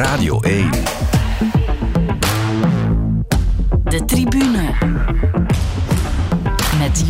Radio 1.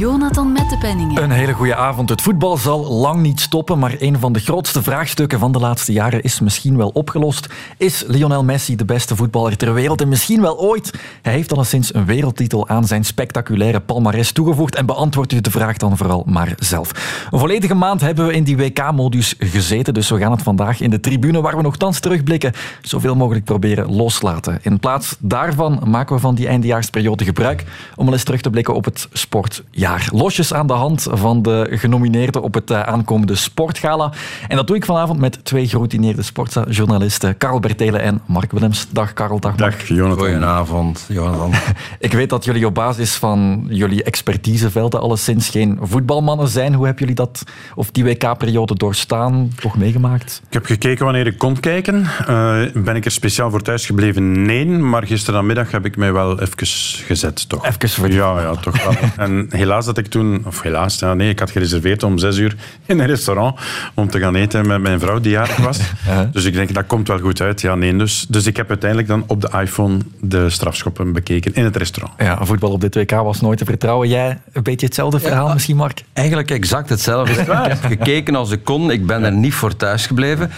Jonathan Mettepenningen. Een hele goede avond. Het voetbal zal lang niet stoppen, maar een van de grootste vraagstukken van de laatste jaren is misschien wel opgelost. Is Lionel Messi de beste voetballer ter wereld? En misschien wel ooit. Hij heeft alleszins een wereldtitel aan zijn spectaculaire palmares toegevoegd en beantwoordt u de vraag dan vooral maar zelf. Een volledige maand hebben we in die WK-modus gezeten, dus we gaan het vandaag in de tribune, waar we nogthans terugblikken, zoveel mogelijk proberen loslaten. In plaats daarvan maken we van die eindejaarsperiode gebruik om al eens terug te blikken op het sport jaar. Losjes aan de hand van de genomineerden op het eh, aankomende Sportgala. En dat doe ik vanavond met twee geroutineerde sportjournalisten, Karel Bertelen en Mark Willems. Dag Karel, dag Mark. Dag Jonathan. Goedenavond, Jonathan. ik weet dat jullie op basis van jullie expertisevelden alleszins geen voetbalmannen zijn. Hoe hebben jullie dat, of die WK-periode doorstaan, toch meegemaakt? Ik heb gekeken wanneer ik kon kijken. Uh, ben ik er speciaal voor thuis gebleven? Nee, maar gisterenmiddag heb ik mij wel even gezet, toch? Even voor Ja, ja, toch wel. en helaas dat ik toen, of helaas, ja, nee, ik had gereserveerd om zes uur in een restaurant om te gaan eten met mijn vrouw die jarig was. Dus ik denk, dat komt wel goed uit. Ja, nee, dus, dus ik heb uiteindelijk dan op de iPhone de strafschoppen bekeken in het restaurant. Ja, voetbal op dit WK was nooit te vertrouwen. Jij een beetje hetzelfde verhaal misschien, Mark? Eigenlijk exact hetzelfde. ik heb gekeken als ik kon. Ik ben er niet voor thuis gebleven.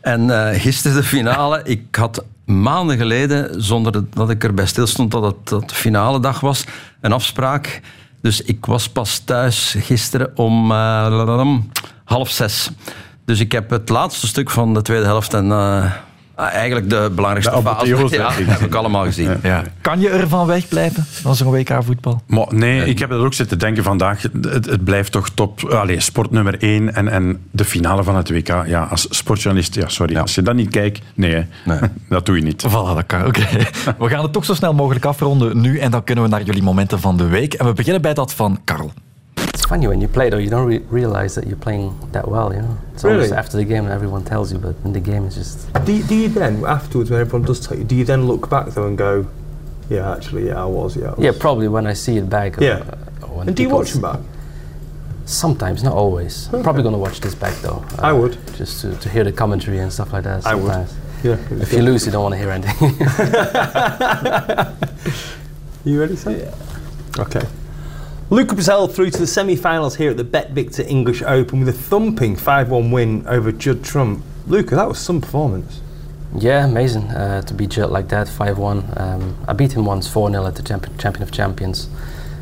En uh, gisteren de finale, ik had maanden geleden, zonder dat ik erbij stilstond dat het dat de finale dag was, een afspraak dus ik was pas thuis gisteren om uh, half zes. Dus ik heb het laatste stuk van de tweede helft en uh, eigenlijk de belangrijkste de fase ja, heb ik allemaal gezien. Ja. Kan je ervan wegblijven van zo'n WK-voetbal? Nee, ik heb er ook zitten denken vandaag. Het, het blijft toch top. Allee, sport nummer één en, en de finale van het WK. Ja, als sportjournalist, ja, sorry. Ja. Als je dat niet kijkt, nee, nee. dat doe je niet. Voilà, dat kan. Oké. We gaan het toch zo snel mogelijk afronden nu en dan kunnen we naar jullie momenten van de week. En we beginnen bij dat van Karl. It's funny when you play though, you don't re realize that you're playing that well, you know? It's really? always after the game everyone tells you, but in the game it's just... Do, do you then, afterwards when everyone does tell you, do you then look back though and go, yeah, actually, yeah, I was, yeah, I was. Yeah, probably when I see it back. Yeah. Or, and do you watch them back? Sometimes, not always. Okay. Probably going to watch this back though. Uh, I would. Just to, to hear the commentary and stuff like that. Sometimes. I would. Yeah. If you lose, you don't want to hear anything. you ready, sir? Yeah. Okay. Luca Brazil through to the semi-finals here at the Bet Victor English Open with a thumping 5-1 win over Judd Trump. Luca, that was some performance. Yeah, amazing uh, to beat Judd like that, 5-1. Um, I beat him once 4-0 at the champion, champion of Champions.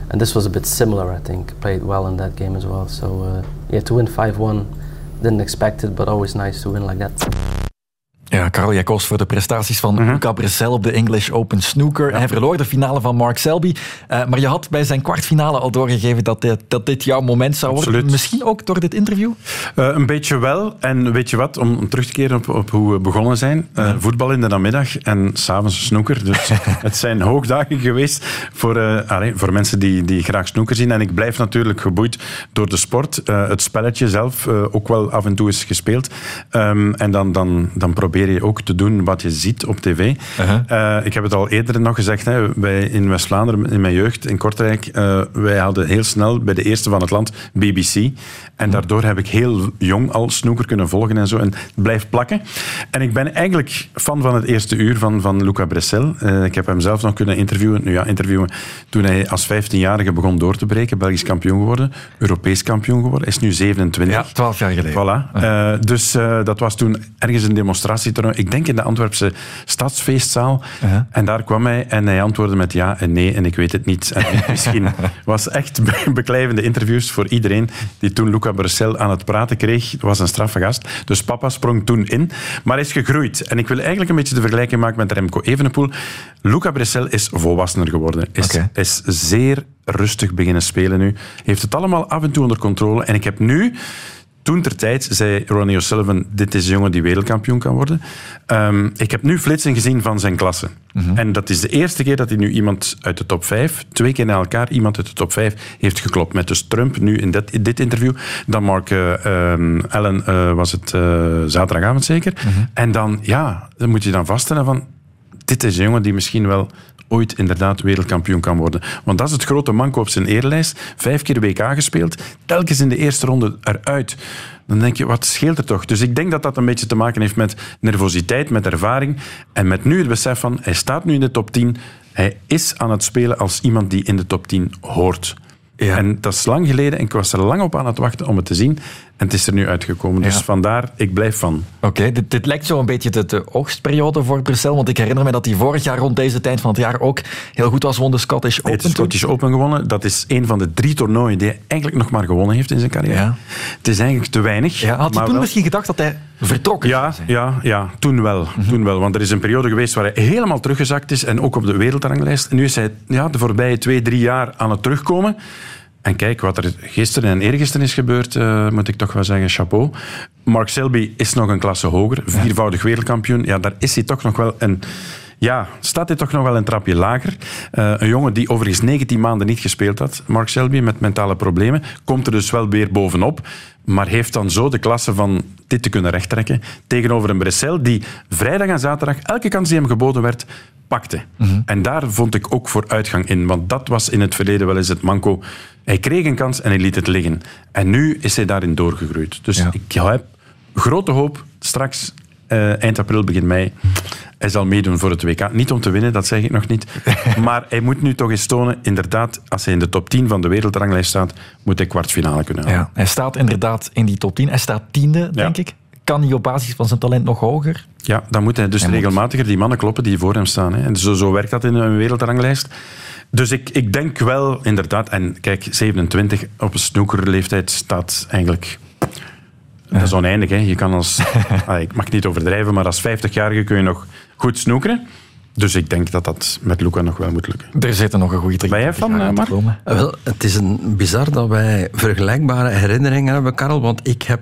And this was a bit similar, I think. Played well in that game as well. So, uh, yeah, to win 5-1, didn't expect it, but always nice to win like that. Ja, Karel, koos voor de prestaties van Luca Bressel op de English Open Snooker. Hij verloor de finale van Mark Selby. Uh, maar je had bij zijn kwartfinale al doorgegeven dat dit, dat dit jouw moment zou Absoluut. worden. Misschien ook door dit interview? Uh, een beetje wel. En weet je wat, om, om terug te keren op, op, hoe we begonnen zijn. Uh, voetbal in de namiddag en s'avonds snooker. Dus het zijn hoogdagen geweest voor, voor mensen die, die graag snooker zien. En ik blijf natuurlijk geboeid door de sport. het spelletje zelf ook wel af en toe is gespeeld. Um, en dan, dan, dan probeer je ook te doen wat je ziet op tv. Uh, ik heb het al eerder nog gezegd, hè, wij in West-Vlaanderen, in mijn jeugd, in Kortrijk, uh, wij hadden heel snel bij de eerste van het land BBC. En daardoor heb ik heel jong al snoeker kunnen volgen en zo. En het blijft plakken. En ik ben eigenlijk fan van het eerste uur van, van Luca Bressel. Uh, ik heb hem zelf nog kunnen interviewen. Nu ja, interviewen toen hij als 15-jarige begon door te breken. Belgisch kampioen geworden. Europees kampioen geworden. Is nu 27. Ja, 12 jaar geleden. Voilà. Uh, dus dat was toen ergens een demonstratie ik denk in de Antwerpse stadsfeestzaal. En daar kwam hij en hij antwoordde met ja en nee en ik weet het niet. En misschien was echt beklijvende interviews voor iedereen die toen Luca Bressel aan het praten kreeg. Was een straffe gast. Dus papa sprong toen in. Maar hij is gegroeid. En ik wil eigenlijk een beetje de vergelijking maken met Remco Evenepoel. Luca Bressel is volwassener geworden. Is, is zeer rustig beginnen spelen nu. Heeft het allemaal af en toe onder controle. En ik heb nu toen ter tijd zei Ronnie O'Sullivan, dit is een jongen die wereldkampioen kan worden. Um, ik heb nu flitsen gezien van zijn klasse. Mm En dat is de eerste keer dat hij nu iemand uit de top 5, twee keer na elkaar iemand uit de top 5 heeft geklopt. Met dus Trump nu in dit, in dit interview. Dan Mark uh, um, Allen uh, was het uh, zaterdagavond zeker. Mm -hmm. En dan, ja, dan moet je dan vaststellen van, dit is een jongen die misschien wel ooit inderdaad wereldkampioen kan worden. Want dat is het grote manko op zijn eerlijst. Vijf keer WK gespeeld, telkens in de eerste ronde eruit. dan denk je, wat scheelt er toch? Dus ik denk dat dat een beetje te maken heeft met nervositeit, met ervaring en met nu het besef van, hij staat nu in de top 10, hij is aan het spelen als iemand die in de top 10 hoort. Ja. En dat is lang geleden en ik was er lang op aan het wachten om het te zien. En het is er nu uitgekomen. Dus Ja. vandaar, ik blijf van. Oké, dit, dit lijkt zo een beetje de, de oogstperiode voor Brussel. Want ik herinner me dat hij vorig jaar rond deze tijd van het jaar ook heel goed was. Won de Scottish Open. Hij heeft de toen. Scottish Open gewonnen. Dat is een van de drie toernooien die hij eigenlijk nog maar gewonnen heeft in zijn carrière. Ja. Het is eigenlijk te weinig. Ja, had hij toen wel- misschien gedacht dat hij vertrokken Ja, ja, ja toen, wel, Mhm. toen wel. Want er is een periode geweest waar hij helemaal teruggezakt is. En ook op de wereldranglijst. En nu is hij ja, de voorbije twee, drie jaar aan het terugkomen. En kijk, wat er gisteren en eergisteren is gebeurd, eh, moet ik toch wel zeggen, chapeau. Mark Selby is nog een klasse hoger. Viervoudig wereldkampioen. Ja, daar is hij toch nog wel een... Ja, staat hij toch nog wel een trapje lager. Eh, een jongen die overigens 19 maanden niet gespeeld had, Mark Selby, met mentale problemen, komt er dus wel weer bovenop. Maar heeft dan zo de klasse van dit te kunnen rechttrekken tegenover een Bressel die vrijdag en zaterdag elke kans die hem geboden werd, pakte. En daar vond ik ook vooruitgang in. Want dat was in het verleden wel eens het manco. Hij kreeg een kans en hij liet het liggen. En nu is hij daarin doorgegroeid. Dus Ja. ik heb grote hoop straks eh, eind april, begin mei. Hij zal meedoen voor het WK. Niet om te winnen, dat zeg ik nog niet. Maar hij moet nu toch eens tonen, inderdaad, als hij in de top 10 van de wereldranglijst staat, moet hij kwartfinale kunnen halen. Ja, hij staat inderdaad in die top 10. Hij staat tiende, denk ik. Kan hij op basis van zijn talent nog hoger? Ja, dan moet hij dus Hij moet- regelmatiger die mannen kloppen die voor hem staan. Hè. En zo, zo werkt dat in een wereldranglijst. Dus ik, ik denk wel, inderdaad... En kijk, 27 op een snoekerleeftijd staat eigenlijk... Dat is oneindig. Hè. Je kan als... ah, ik mag niet overdrijven, maar als 50-jarige kun je nog goed snoekeren. Dus ik denk dat dat met Luca nog wel moet lukken. Er zitten nog een goede drie Ben jij van, eh, Mark? Eh, Wel, het is een bizar dat wij vergelijkbare herinneringen hebben, Karel. Want ik heb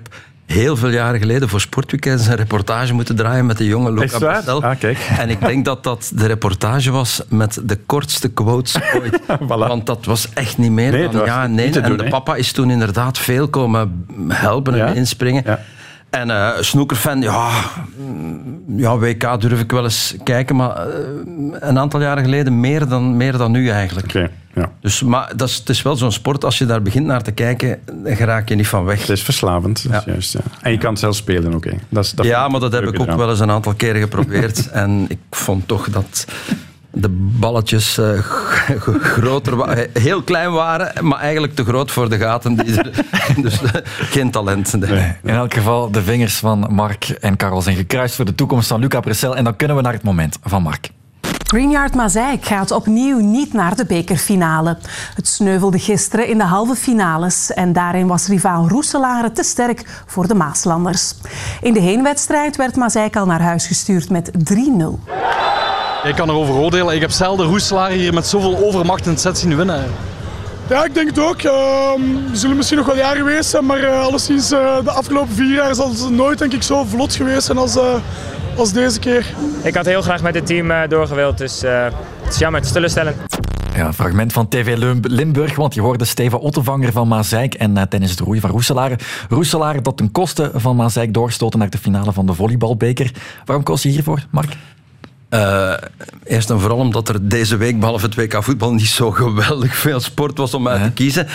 heel veel jaren geleden voor Sportweekends een reportage moeten draaien met de jonge Luca. Ah, kijk. En ik denk dat dat de reportage was met de kortste quotes ooit. Want dat was echt niet meer Nee, dan ja en nee. en de papa is toen inderdaad veel komen helpen Ja? en inspringen. Ja. En eh snoekerfan, ja, mm, ja, WK durf ik wel eens kijken, maar eh, een aantal jaren geleden meer dan, meer dan nu eigenlijk. Oké, ja. Dus, maar dat is, het is wel zo'n sport, als je daar begint naar te kijken, dan raak je niet van weg. Het is verslavend. dat is Ja. juist, ja. En je kan het zelf spelen ook. hè. Dat is, dat ja, maar dat heb ik ook wel eens een aantal keren geprobeerd. en ik vond toch dat de balletjes eh, g- groter wa- heel klein waren, maar eigenlijk te groot voor de gaten. Die er, dus eh, geen talent. Nee. In elk geval, de vingers van Mark en Karel zijn gekruist voor de toekomst van Luca Bressel. En dan kunnen we naar het moment van Mark. Greenyard Mazeik gaat opnieuw niet naar de bekerfinale. Het sneuvelde gisteren in de halve finales en daarin was rivaal Roeselare te sterk voor de Maaslanders. In de heenwedstrijd werd Mazeik al naar huis gestuurd met 3-0. Ik kan erover oordelen. Ik heb zelden Roeselaar hier met zoveel overmacht in het set zien winnen. Ja, ik denk het ook. Ehm, er zullen misschien nog wel jaren geweest zijn, maar uh, alleszins uh, de afgelopen vier jaar is het nooit denk ik, zo vlot geweest zijn als, uh, als deze keer. Ik had heel graag met het team uh, doorgewild, dus uh, het is jammer, het is teleurstellend. Ja, een fragment van TV Limburg, want je hoorde Steven Ottevanger van Mazeik en uh, Dennis de Roei van Roeselare. Roeselare dat ten koste van Mazeik doorstoten naar de finale van de volleybalbeker. Waarom koos je hiervoor, Mark? Uh, eerst en vooral omdat er deze week, behalve het WK voetbal, niet zo geweldig veel sport was om uit te kiezen.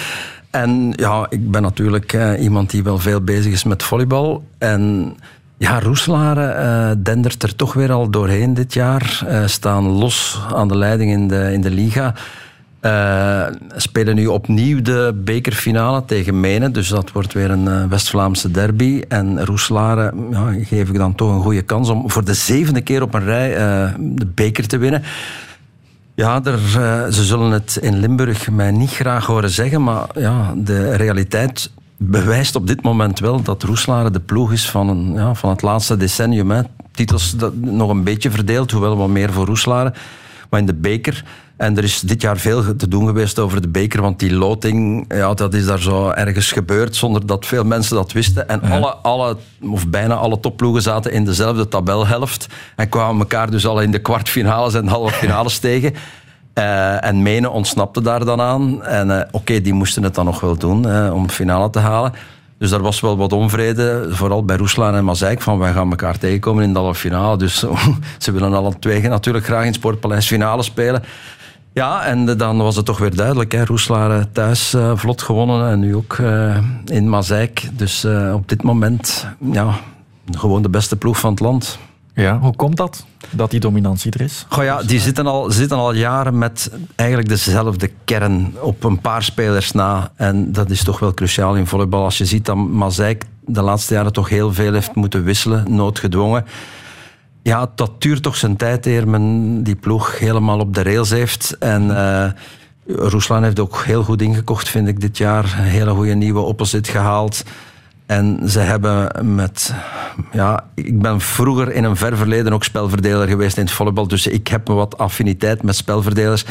En ja, ik ben natuurlijk uh, iemand die wel veel bezig is met volleybal. En ja, Roeselare uh, dendert er toch weer al doorheen dit jaar. Uh, staan los aan de leiding in de, in de liga. Uh, spelen nu opnieuw de bekerfinale tegen Menen. Dus dat wordt weer een West-Vlaamse derby. En Roeselare ja, geef ik dan toch een goede kans om voor de zevende keer op een rij de beker te winnen. Ja, ze zullen het in Limburg mij niet graag horen zeggen, maar ja, de realiteit bewijst op dit moment wel dat Roeselare de ploeg is van, een, ja, van het laatste decennium. Hè. Titels dat, nog een beetje verdeeld, hoewel wat meer voor Roeselare. Maar in de beker... En er is dit jaar veel te doen geweest over de beker, want die loting, ja, dat is daar zo ergens gebeurd zonder dat veel mensen dat wisten. En ja. alle, alle, of bijna alle topploegen zaten in dezelfde tabelhelft en kwamen elkaar dus al in de kwartfinales en halve finales tegen. Uh, en Menen ontsnapte daar dan aan. En uh, oké, die moesten het dan nog wel doen uh, om finale te halen. Dus daar was wel wat onvrede, vooral bij Roeslaan en Mazeik, van wij gaan elkaar tegenkomen in de halve finale. Dus ze willen alle twee natuurlijk graag in Sportpaleis finale spelen. Ja, en dan was het toch weer duidelijk. Hè. Roeslaar thuis vlot gewonnen en nu ook in Mazeik. Dus op dit moment ja, gewoon de beste ploeg van het land. Ja, hoe komt dat, dat die dominantie er is? Goh ja, die zitten al, zitten al jaren met eigenlijk dezelfde kern op een paar spelers na. En dat is toch wel cruciaal in volleybal. Als je ziet dat Mazeik de laatste jaren toch heel veel heeft moeten wisselen, noodgedwongen. Ja, dat duurt toch zijn tijd eer men die ploeg helemaal op de rails heeft. En uh, Ruslan heeft ook heel goed ingekocht, vind ik, dit jaar. Een hele goede nieuwe opposite gehaald. En ze hebben met... Ja, ik ben vroeger in een ver verleden ook spelverdeler geweest in het volleybal. Dus ik heb wat affiniteit met spelverdelers.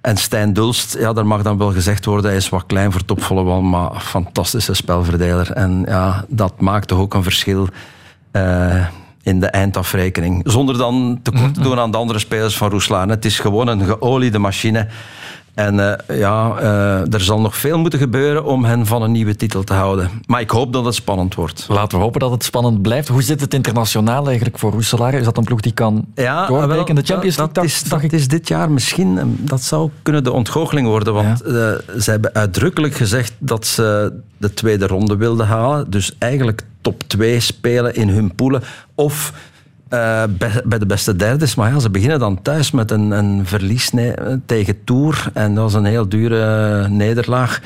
En Stijn Dulst, ja, daar mag dan wel gezegd worden, hij is wat klein voor topvolleybal, maar fantastische spelverdeler. En ja, dat maakt toch ook een verschil uh, in de eindafrekening. Zonder dan tekort te doen aan de andere spelers van Roeslaan. Het is gewoon een geoliede machine. En uh, ja, uh, er zal nog veel moeten gebeuren om hen van een nieuwe titel te houden. Maar ik hoop dat het spannend wordt. Laten we hopen dat het spannend blijft. Hoe zit het internationaal eigenlijk voor Roeselaar? Is dat een ploeg die kan ja, doorbreken in de Champions League? Dat, is, dat is dit jaar misschien... eh, Dat zou kunnen de ontgoocheling worden. Want ja. uh, ze hebben uitdrukkelijk gezegd dat ze de tweede ronde wilden halen. Dus eigenlijk top 2 spelen in hun poelen. Of uh, bij de beste derdes. Maar ja, ze beginnen dan thuis met een, een verlies tegen Tour. En dat was een heel dure nederlaag.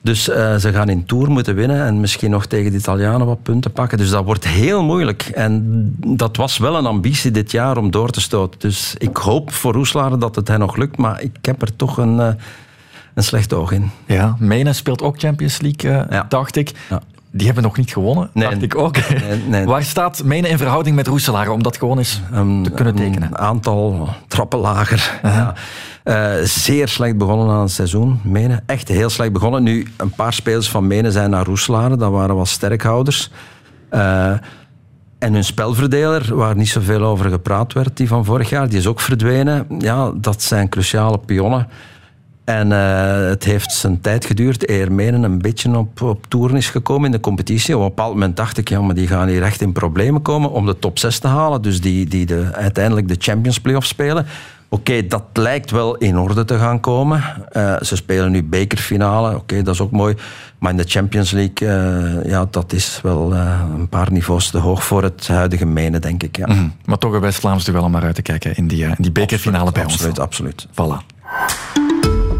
Dus uh, ze gaan in Tour moeten winnen en misschien nog tegen de Italianen wat punten pakken. Dus dat wordt heel moeilijk. En dat was wel een ambitie dit jaar om door te stoten. Dus ik hoop voor Roeslaar dat het hen nog lukt. Maar ik heb er toch een, uh, een slecht oog in. Ja, Menen speelt ook Champions League, uh, ja. dacht ik. Ja. Die hebben nog niet gewonnen, nee, dacht ik ook. Nee, nee. Waar staat Menen in verhouding met Roeselaar, om dat gewoon eens um, te kunnen tekenen? Een aantal trappen lager. Uh -huh. ja. uh, zeer slecht begonnen aan het seizoen, Menen. Echt heel slecht begonnen. Nu, een paar spelers van Menen zijn naar Roeselaar. Dat waren wel sterkhouders. Uh, en hun spelverdeler, waar niet zoveel over gepraat werd, die van vorig jaar, die is ook verdwenen. Ja, dat zijn cruciale pionnen. En uh, het heeft zijn tijd geduurd eer Menen een beetje op, op toeren is gekomen in de competitie. Op een bepaald moment dacht ik, ja, maar die gaan hier echt in problemen komen om de top 6 te halen. Dus die, die de, uiteindelijk de Champions Playoffs spelen. Oké, okay, dat lijkt wel in orde te gaan komen. Uh, ze spelen nu bekerfinale, oké, okay, dat is ook mooi. Maar in de Champions League, uh, ja, dat is wel uh, een paar niveaus te hoog voor het huidige menen, denk ik. Ja. Mm -hmm. Maar toch een West-Vlaams duel om naar uit te kijken in die, in die bekerfinale bij absoluut, ons. Absoluut, absoluut. Voilà.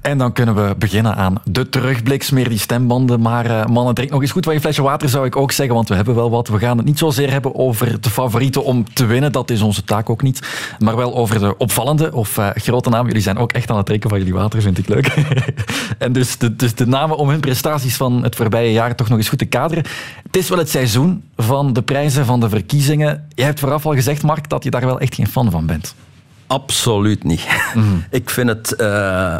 En dan kunnen we beginnen aan de terugblik. Smeer die stembanden. Maar uh, mannen, drink nog eens goed van je flesje water, zou ik ook zeggen. Want we hebben wel wat. We gaan het niet zozeer hebben over de favorieten om te winnen. Dat is onze taak ook niet. Maar wel over de opvallende of uh, grote namen. Jullie zijn ook echt aan het drinken van jullie water, vind ik leuk. en dus de, dus de namen om hun prestaties van het voorbije jaar toch nog eens goed te kaderen. Het is wel het seizoen van de prijzen, van de verkiezingen. Je hebt vooraf al gezegd, Mark, dat je daar wel echt geen fan van bent. Absoluut niet. Mm. ik vind het... Uh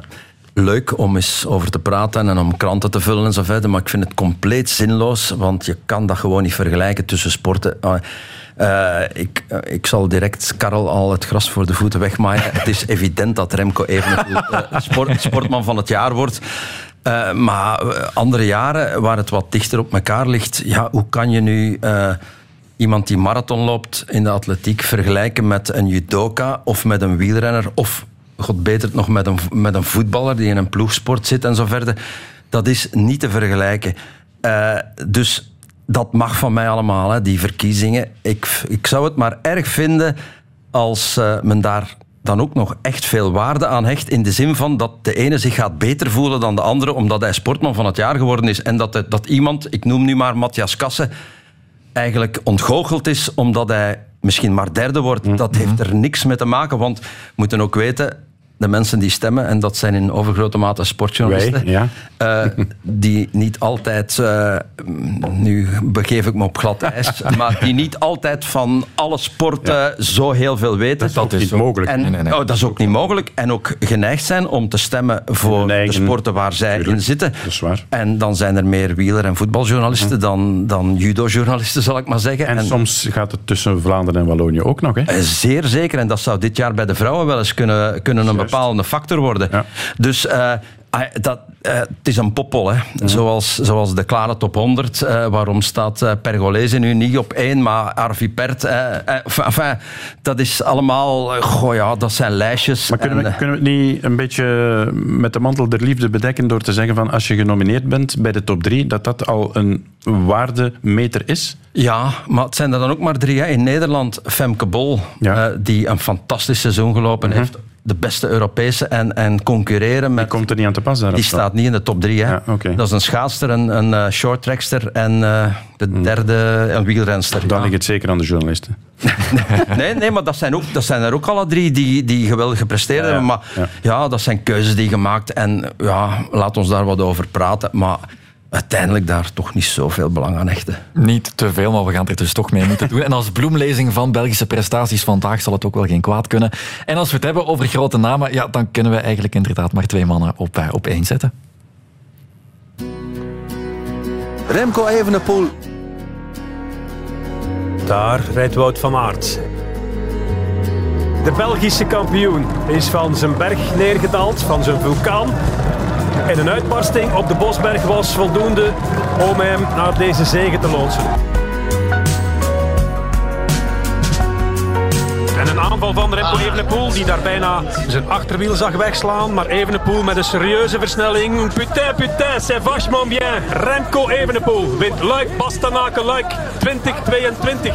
leuk om eens over te praten en om kranten te vullen en zo verder. Maar ik vind het compleet zinloos, want je kan dat gewoon niet vergelijken tussen sporten. Uh, ik, uh, ik zal direct Karel al het gras voor de voeten wegmaaien. het is evident dat Remco even uh, sport, sportman van het jaar wordt. Maar andere jaren waar het wat dichter op elkaar ligt, ja, hoe kan je nu iemand die marathon loopt in de atletiek vergelijken met een judoka of met een wielrenner of God beter het nog met een, met een voetballer die in een ploegsport zit en zo verder. Dat is niet te vergelijken. Uh, dus dat mag van mij allemaal, hè, die verkiezingen. Ik, ik zou het maar erg vinden als uh, men daar dan ook nog echt veel waarde aan hecht. In de zin van dat de ene zich gaat beter voelen dan de andere, omdat hij sportman van het jaar geworden is. En dat, dat iemand, ik noem nu maar Matthias Kassen, eigenlijk ontgoocheld is omdat hij misschien maar derde wordt. Mm. Dat heeft er niks mee te maken, want we moeten ook weten de mensen die stemmen, en dat zijn in overgrote mate sportjournalisten, Wij, ja. uh, die niet altijd, uh, nu begeef ik me op glad ijs, maar die niet altijd van alle sporten ja. zo heel veel weten. Dat is niet mogelijk. En, nee, nee, nee. Oh, dat is ook niet mogelijk. En ook geneigd zijn om te stemmen voor eigen, de sporten waar zij tuurlijk. in zitten. Dat is waar. En dan zijn er meer wieler- en voetbaljournalisten hm. dan, dan judo-journalisten, zal ik maar zeggen. En, en, soms gaat het tussen Vlaanderen en Wallonië ook nog, hè? Zeer zeker. En dat zou dit jaar bij de vrouwen wel eens kunnen, kunnen een bepaalde factor worden. Ja. Dus uh, Ah, dat, uh, het is een poppel, hè. Zoals, zoals de klare top 100. Uh, waarom staat uh, Pergolese nu niet op één, maar Arvi Pert... enfin, dat is allemaal... goh, ja, dat zijn lijstjes. Maar kunnen, en, we, kunnen we het niet een beetje met de mantel der liefde bedekken door te zeggen van als je genomineerd bent bij de top 3, dat dat al een waardemeter is? Ja, maar het zijn er dan ook maar drie. Hè. In Nederland Femke Bol, ja. die een fantastisch seizoen gelopen mm -hmm. heeft de beste Europese en, en concurreren met... Die komt er niet aan te pas daar. Die staat niet in de top drie. Hè. Ja, okay. Dat is een schaatster, een, een uh, shorttrackster en uh, de Hmm. derde een wielrenster. Dan ja. ligt het zeker aan de journalisten. nee, nee, maar dat zijn, ook, dat zijn er ook alle drie die, die geweldig gepresteerd hebben. Maar ja. ja. dat zijn keuzes die gemaakt. En ja, laat ons daar wat over praten. Maar uiteindelijk daar toch niet zoveel belang aan hechten. Niet te veel, maar we gaan er dus toch mee moeten doen. En als bloemlezing van Belgische prestaties vandaag zal het ook wel geen kwaad kunnen. En als we het hebben over grote namen, ja, dan kunnen we eigenlijk inderdaad maar twee mannen op, op één zetten. Remco Evenepoel. Daar rijdt Wout van Aert. De Belgische kampioen is van zijn berg neergedaald, van zijn vulkaan. En een uitbarsting op de Bosberg was voldoende om hem naar deze zege te loodsen. En een aanval van Remco Evenepoel die daar bijna zijn achterwiel zag wegslaan. Maar Evenepoel met een serieuze versnelling. Putain, putain, c'est vachement bien. Remco Evenepoel wint Luik, Bastenaken, Luik 2022.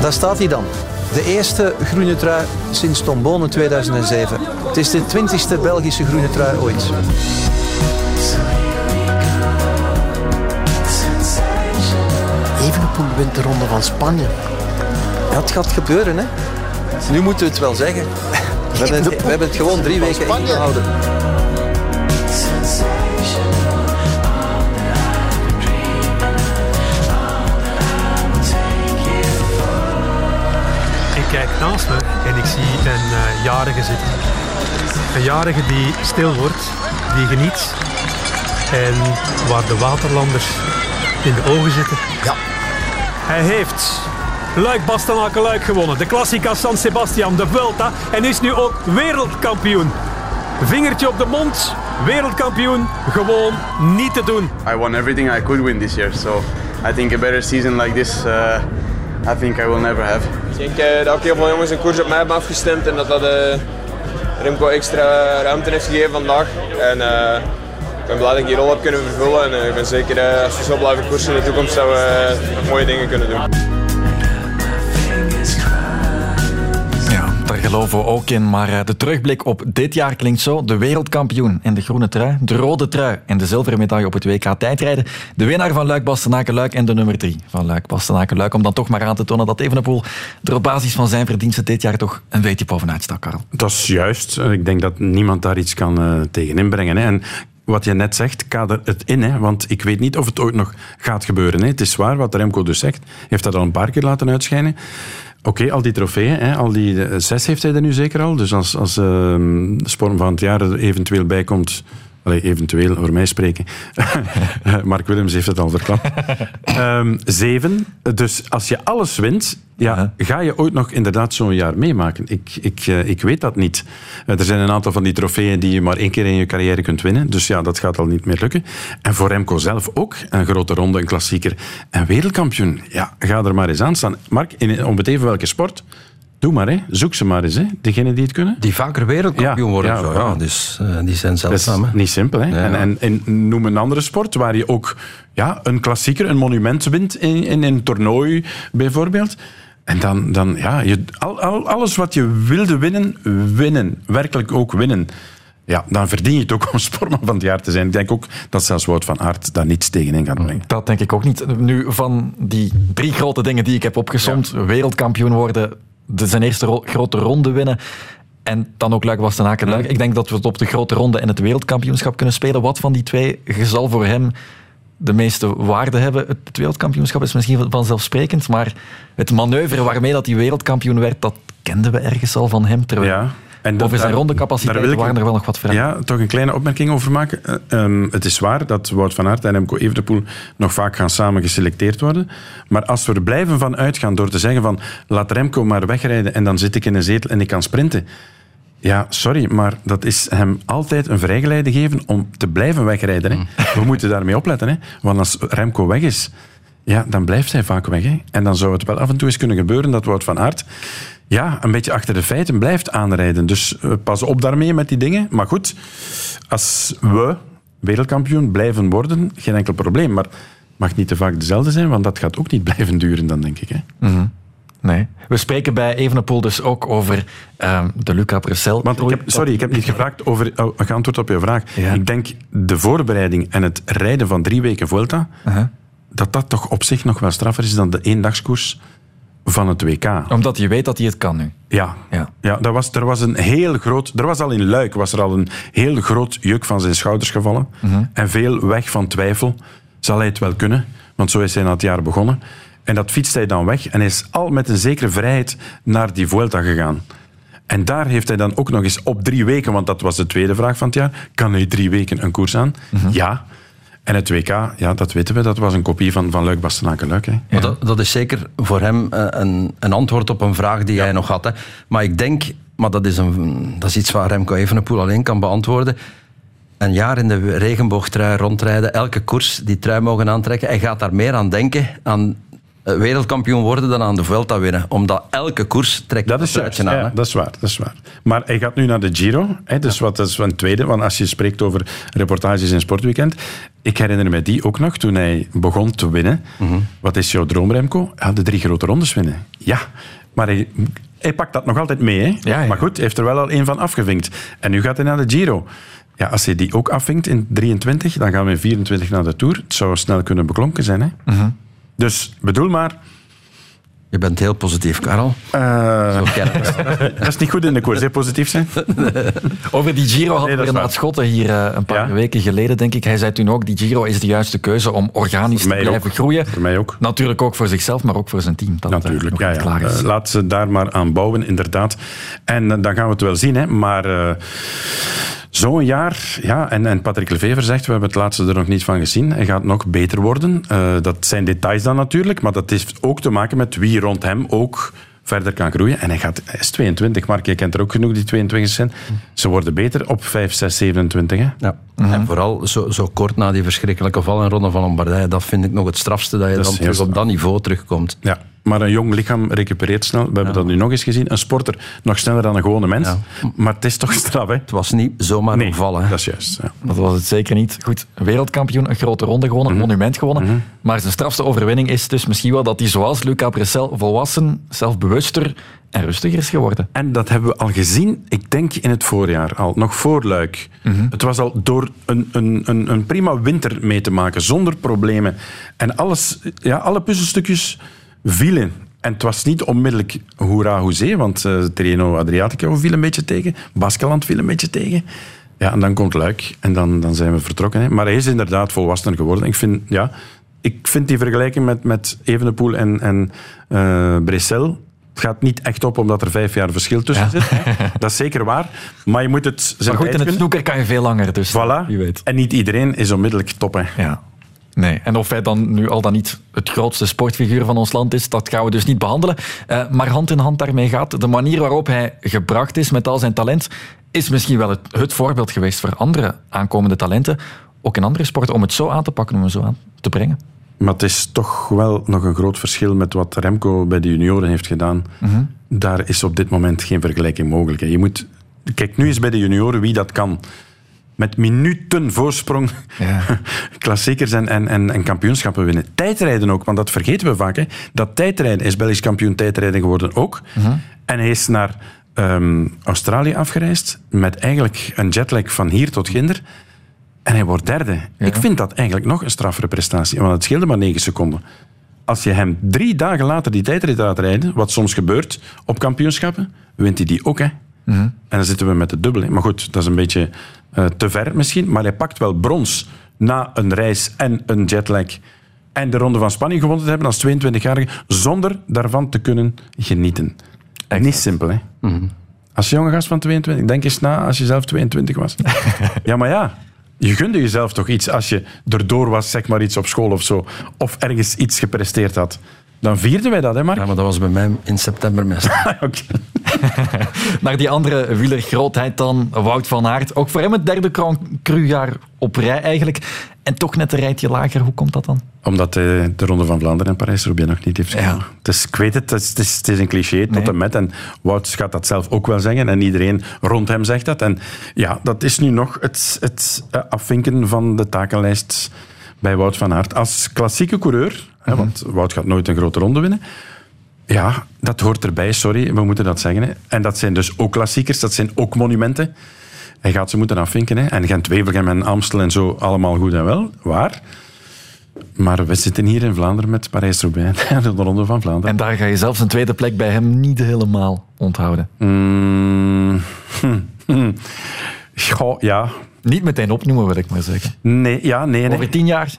Daar staat hij dan. De eerste groene trui sinds Tom Bonen 2007. Het is de twintigste Belgische groene trui ooit. Evenepoel wint de ronde van Spanje. Het gaat gebeuren, hè. Nu moeten we het wel zeggen. We hebben het, we hebben het gewoon drie weken ingehouden. Kijk naast me en ik zie een uh, jarige zitten. Een jarige die stil wordt, die geniet en waar de waterlanders in de ogen zitten. Ja. Hij heeft Luik Bastenaken Luik gewonnen. De Classica San Sebastian, de Vuelta. En is nu ook wereldkampioen. Vingertje op de mond, wereldkampioen. Gewoon niet te doen. I won everything I could win this year. So I think a better season like this, uh, I think I will never have. Ik denk uh, dat ook heel veel jongens een koers op mij hebben afgestemd. En dat dat uh, Remco extra ruimte heeft gegeven vandaag. En ik ben blij dat ik die rol heb kunnen vervullen. En ik ben zeker als we zo blijven koersen in de toekomst dat we mooie dingen kunnen doen. Geloven we ook in, maar de terugblik op dit jaar klinkt zo. De wereldkampioen in de groene trui, de rode trui en de zilveren medaille op het WK tijdrijden. De winnaar van Luik Bastenaken-Luik en de nummer drie van Luik Bastenaken-Luik. Om dan toch maar aan te tonen dat Evenepoel er op basis van zijn verdiensten dit jaar toch een beetje bovenuit stak, Karel. Dat is juist. Ik denk dat niemand daar iets kan uh, tegen inbrengen. Hè. En wat je net zegt, kader het in. Hè? Want ik weet niet of het ooit nog gaat gebeuren. Hè? Het is waar wat Remco dus zegt. Hij heeft dat al een paar keer laten uitschijnen. Oké, al die trofeeën, hè, al die uh, zes heeft hij er nu zeker al. Dus als, als uh, Sporm van het jaar er eventueel bij komt... Allee, eventueel, voor mij spreken. Mark Willems heeft het al verklapt. um, zeven. Dus als je alles wint, ja, ga je ooit nog inderdaad zo'n jaar meemaken? Ik, ik, uh, ik weet dat niet. er zijn een aantal van die trofeeën die je maar één keer in je carrière kunt winnen. Dus ja, dat gaat al niet meer lukken. En voor Remco zelf ook. Een grote ronde, een klassieker. En wereldkampioen. Ja, ga er maar eens aan staan. Mark, in, om het even welke sport... Doe maar, hè. zoek ze maar eens, hè. degenen die het kunnen. Die vaker wereldkampioen ja, worden. Ja, zo, ja. Dus, uh, die zijn zeldzaam. Dat is niet simpel. Hè. Ja, en, en, en, noem een andere sport waar je ook ja, een klassieker, een monument wint in, in een toernooi bijvoorbeeld. En dan, dan ja, je, al, al, alles wat je wilde winnen, winnen. Werkelijk ook winnen. Ja, dan verdien je het ook om sportman van het jaar te zijn. Ik denk ook dat zelfs Wout van Aert daar niets tegenin kan brengen. Dat denk ik ook niet. Nu, van die drie grote dingen die ik heb opgesomd, ja. wereldkampioen worden, de, zijn eerste ro grote ronde winnen en dan ook Luik Bastenaken Luik. Ik denk dat we het op de grote ronde en het wereldkampioenschap kunnen spelen. Wat van die twee zal voor hem de meeste waarde hebben? Het wereldkampioenschap is misschien vanzelfsprekend, maar het manoeuvre waarmee dat hij wereldkampioen werd, dat kenden we ergens al van hem. Terwijl ja. En dat, Over zijn rondecapaciteit waren er wel nog wat vragen. Ja, toch een kleine opmerking over maken. Uh, um, het is waar dat Wout van Aert en Remco Evenepoel nog vaak gaan samen geselecteerd worden. Maar als we er blijven van uitgaan door te zeggen van laat Remco maar wegrijden en dan zit ik in een zetel en ik kan sprinten. Ja, sorry, maar dat is hem altijd een vrijgeleide geven om te blijven wegrijden. Hè. We moeten daarmee opletten. Hè. Want als Remco weg is, ja, dan blijft hij vaak weg. Hè. En dan zou het wel af en toe eens kunnen gebeuren dat Wout van Aert ja, een beetje achter de feiten blijft aanrijden. Dus eh, pas op daarmee met die dingen. Maar goed, als we wereldkampioen blijven worden, geen enkel probleem. Maar mag niet te vaak dezelfde zijn, want dat gaat ook niet blijven duren dan, denk ik. Hè. Mhm. Nee. We spreken bij Evenepoel dus ook over ehm, de Luca Bressel. Want ik heb, sorry, ik heb niet gevraagd over oh, geantwoord op je vraag. Ik denk de voorbereiding en het rijden van drie weken Vuelta, dat dat toch op zich nog wel straffer is dan de eendagskoers van het WK. Omdat je weet dat hij het kan nu. Ja, ja. ja dat was, er was een heel groot... Er was al in Luik was er al een heel groot juk van zijn schouders gevallen. Mhm. En veel weg van twijfel. Zal hij het wel kunnen? Want zo is hij na het jaar begonnen. En dat fietst hij dan weg. En hij is al met een zekere vrijheid naar die Vuelta gegaan. En daar heeft hij dan ook nog eens op drie weken, want dat was de tweede vraag van het jaar, kan hij drie weken een koers aan? Ja. En het WK, ja, dat weten we, dat was een kopie van, van Luik Bastenaken Luik. Hè. Maar dat, dat is zeker voor hem eh, een, een antwoord op een vraag die hij nog had. Hè. Maar ik denk, maar dat is, een, dat is iets waar Remco Evenepoel alleen kan beantwoorden. Een jaar in de regenboogtrui rondrijden, elke koers die trui mogen aantrekken. Hij gaat daar meer aan denken, aan eh, wereldkampioen worden dan aan de Vuelta winnen. Omdat elke koers trekt dat is truitje juist, aan. ja, dat is waar, dat is waar. Maar hij gaat nu naar de Giro, hè, dus wat is een tweede. Want als je spreekt over reportages in Sportweekend, ik herinner me die ook nog toen hij begon te winnen. Mhm. Wat is jouw droom, Remco? Ja, de drie grote rondes winnen. Ja, maar hij, hij pakt dat nog altijd mee. Hè? Maar goed, hij heeft er wel al één van afgevinkt. En nu gaat hij naar de Giro. Ja, als hij die ook afvinkt in 23, dan gaan we in 24 naar de Tour. Het zou snel kunnen beklonken zijn. Hè? Mhm. Dus bedoel maar... Je bent heel positief, Karel. Het. dat is niet goed in de koers, hè? positief zijn. Over die Giro hadden Nee, waar. Schotten hier eh, een paar weken geleden, denk ik. Hij zei toen ook, die Giro is de juiste keuze om organisch te blijven ook. groeien. Voor mij ook. Natuurlijk ook voor zichzelf, maar ook voor zijn team. Dat, eh, Natuurlijk, ja, ja. klaar is. Laat ze daar maar aan bouwen, inderdaad. En dan gaan we het wel zien. Hè. Maar zo'n jaar, ja, en, en Patrick Lefever zegt, we hebben het laatste er nog niet van gezien. Hij gaat nog beter worden. Eh, dat zijn details dan natuurlijk, maar dat heeft ook te maken met wie rond hem ook verder kan groeien. En hij, gaat, hij is 22, Mark, je kent er ook genoeg die 22 zijn. Ze worden beter op 5, 6, 27. Hè. Ja. En vooral zo, zo kort na die verschrikkelijke val in Ronde van Lombardije, dat vind ik nog het strafste, dat je Dat dan terug op dat niveau terugkomt. Ja, maar een jong lichaam recupereert snel. We hebben dat nu nog eens gezien. Een sporter nog sneller dan een gewone mens. Maar het is toch straf, hè? Het was niet zomaar nee, een vallen. Hè. dat is juist. Dat was het zeker niet. Goed, wereldkampioen, een grote ronde gewonnen, Mhm. een monument gewonnen. Maar zijn strafste overwinning is dus misschien wel dat hij zoals Luca Bressel volwassen, zelfbewuster en rustiger is geworden. En dat hebben we al gezien, ik denk in het voorjaar al, nog voor Luik. Mhm. Het was al door een, een, een, een prima winter mee te maken, zonder problemen. En alles, ja, alle puzzelstukjes vielen. En het was niet onmiddellijk hoera hoezee, want eh Treno Adriatico viel een beetje tegen, Baskeland viel een beetje tegen. Ja, en dan komt Luik en dan, dan zijn we vertrokken. Hè. Maar hij is inderdaad volwassener geworden. Ik vind, ja, ik vind die vergelijking met, met Evenepoel en, en Bressel... Het gaat niet echt op omdat er vijf jaar verschil tussen zit. Dat is zeker waar. Maar je moet het zijn Maar goed, in het snoeker kan je veel langer, dus Voilà. wie weet. En niet iedereen is onmiddellijk top. Hè. Ja. Nee, en of hij dan nu al dan niet het grootste sportfiguur van ons land is, dat gaan we dus niet behandelen. Eh, maar hand in hand daarmee gaat, de manier waarop hij gebracht is met al zijn talent, is misschien wel het, het voorbeeld geweest voor andere aankomende talenten, ook in andere sporten, om het zo aan te pakken, om het zo aan te brengen. Maar het is toch wel nog een groot verschil met wat Remco bij de junioren heeft gedaan. Mhm. Daar is op dit moment geen vergelijking mogelijk. Je moet, kijk nu eens bij de junioren wie dat kan. Met minuten voorsprong klassiekers en, en, en, en kampioenschappen winnen. Tijdrijden ook, want dat vergeten we vaak. Hè. Dat tijdrijden is Belgisch kampioen tijdrijden geworden ook. En hij is naar ehm, Australië afgereisd met eigenlijk een jetlag van hier tot Ginder. En hij wordt derde. Ik vind dat eigenlijk nog een straffere prestatie, want het scheelde maar negen seconden. Als je hem drie dagen later die tijdrit laat rijden, wat soms gebeurt op kampioenschappen, wint hij die ook. Hè? En dan zitten we met de dubbel. hè. Maar goed, dat is een beetje eh, te ver misschien. Maar hij pakt wel brons na een reis en een jetlag. En de Ronde van Spanning gewonnen te hebben als 22-jarige, zonder daarvan te kunnen genieten. Niet simpel, hè? Als jonge gast van 22, denk eens na als je zelf 22 was. ja, maar ja, je gunde jezelf toch iets als je erdoor was, zeg maar iets op school of zo. Of ergens iets gepresteerd had. Dan vierden wij dat, hè, Mark? Ja, maar dat was bij mij in september meestal. Oké. Naar die andere wielergrootheid dan, Wout van Aert. Ook voor hem het derde Grand Cru-jaar op rij eigenlijk. En toch net een rijtje lager. Hoe komt dat dan? Omdat hij de Ronde van Vlaanderen en Parijs-Roubaix nog niet heeft gewonnen. Dus ik weet het, het is, het is, het is een cliché tot en met. En Wout gaat dat zelf ook wel zeggen. En iedereen rond hem zegt dat. En ja, dat is nu nog het, het eh, afvinken van de takenlijst bij Wout van Aert. Als klassieke coureur, hè, want Wout gaat nooit een grote ronde winnen. Ja, dat hoort erbij, sorry, we moeten dat zeggen. Hè. En dat zijn dus ook klassiekers, dat zijn ook monumenten. Hij gaat ze moeten afvinken. Hè. En Gent-Wevelgem en Amstel en zo, allemaal goed en wel, waar. Maar we zitten hier in Vlaanderen met Parijs-Roubaix en de Ronde van Vlaanderen. En daar ga je zelfs een tweede plek bij hem niet helemaal onthouden. Mm, hm, hm. Goh, ja. Niet meteen opnoemen, wil ik maar zeggen. Nee, ja, nee, nee. Over tien jaar?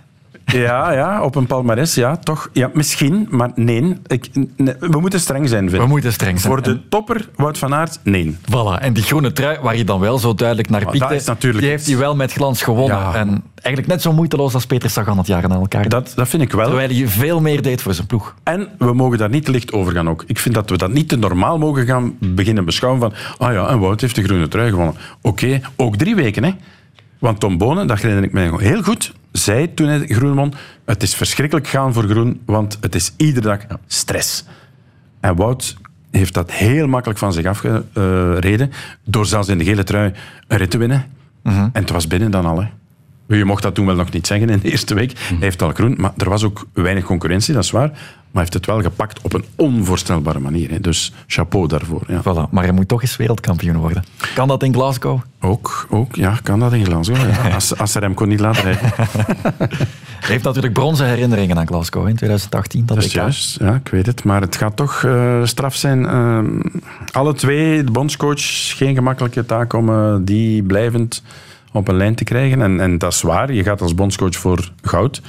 Ja, ja, op een palmares, ja, toch. Ja, misschien, maar nee. Ik, nee, We moeten streng zijn, vind ik. We moeten streng zijn. Voor de topper, Wout van Aert, nee. Voilà. En die groene trui, waar je dan wel zo duidelijk naar piekte, dat is natuurlijk- die heeft hij wel met glans gewonnen. Ja. En eigenlijk net zo moeiteloos als Peter Sagan het jaren aan elkaar. Dat, dat vind ik wel. Terwijl hij veel meer deed voor zijn ploeg. En we mogen daar niet te licht over gaan ook. Ik vind dat we dat niet te normaal mogen gaan beginnen beschouwen van ah ja, en Wout heeft de groene trui gewonnen. Oké, ook drie weken, hè. Want Tom Bonen, dat herinner ik mij heel goed, zei toen hij groen won, het is verschrikkelijk gaan voor groen, want het is iedere dag stress. En Wout heeft dat heel makkelijk van zich afgereden, door zelfs in de gele trui een rit te winnen. En het was binnen dan al, hè. Je mocht dat toen wel nog niet zeggen in de eerste week. Hij heeft al groen, maar er was ook weinig concurrentie, dat is waar. Maar hij heeft het wel gepakt op een onvoorstelbare manier. Hè. Dus chapeau daarvoor. Ja. Voilà. Maar hij moet toch eens wereldkampioen worden. Kan dat in Glasgow? Ook, ook, ja, kan dat in Glasgow. Ja. Als, als ze Remco niet laten rijden. Hij heeft natuurlijk bronzen herinneringen aan Glasgow in 2018. Dat Dat is juist, ja, ik weet het. Maar het gaat toch eh, straf zijn. Eh, alle twee, de bondscoach, geen gemakkelijke taak om eh, die blijvend op een lijn te krijgen. En, en dat is waar, je gaat als bondscoach voor goud.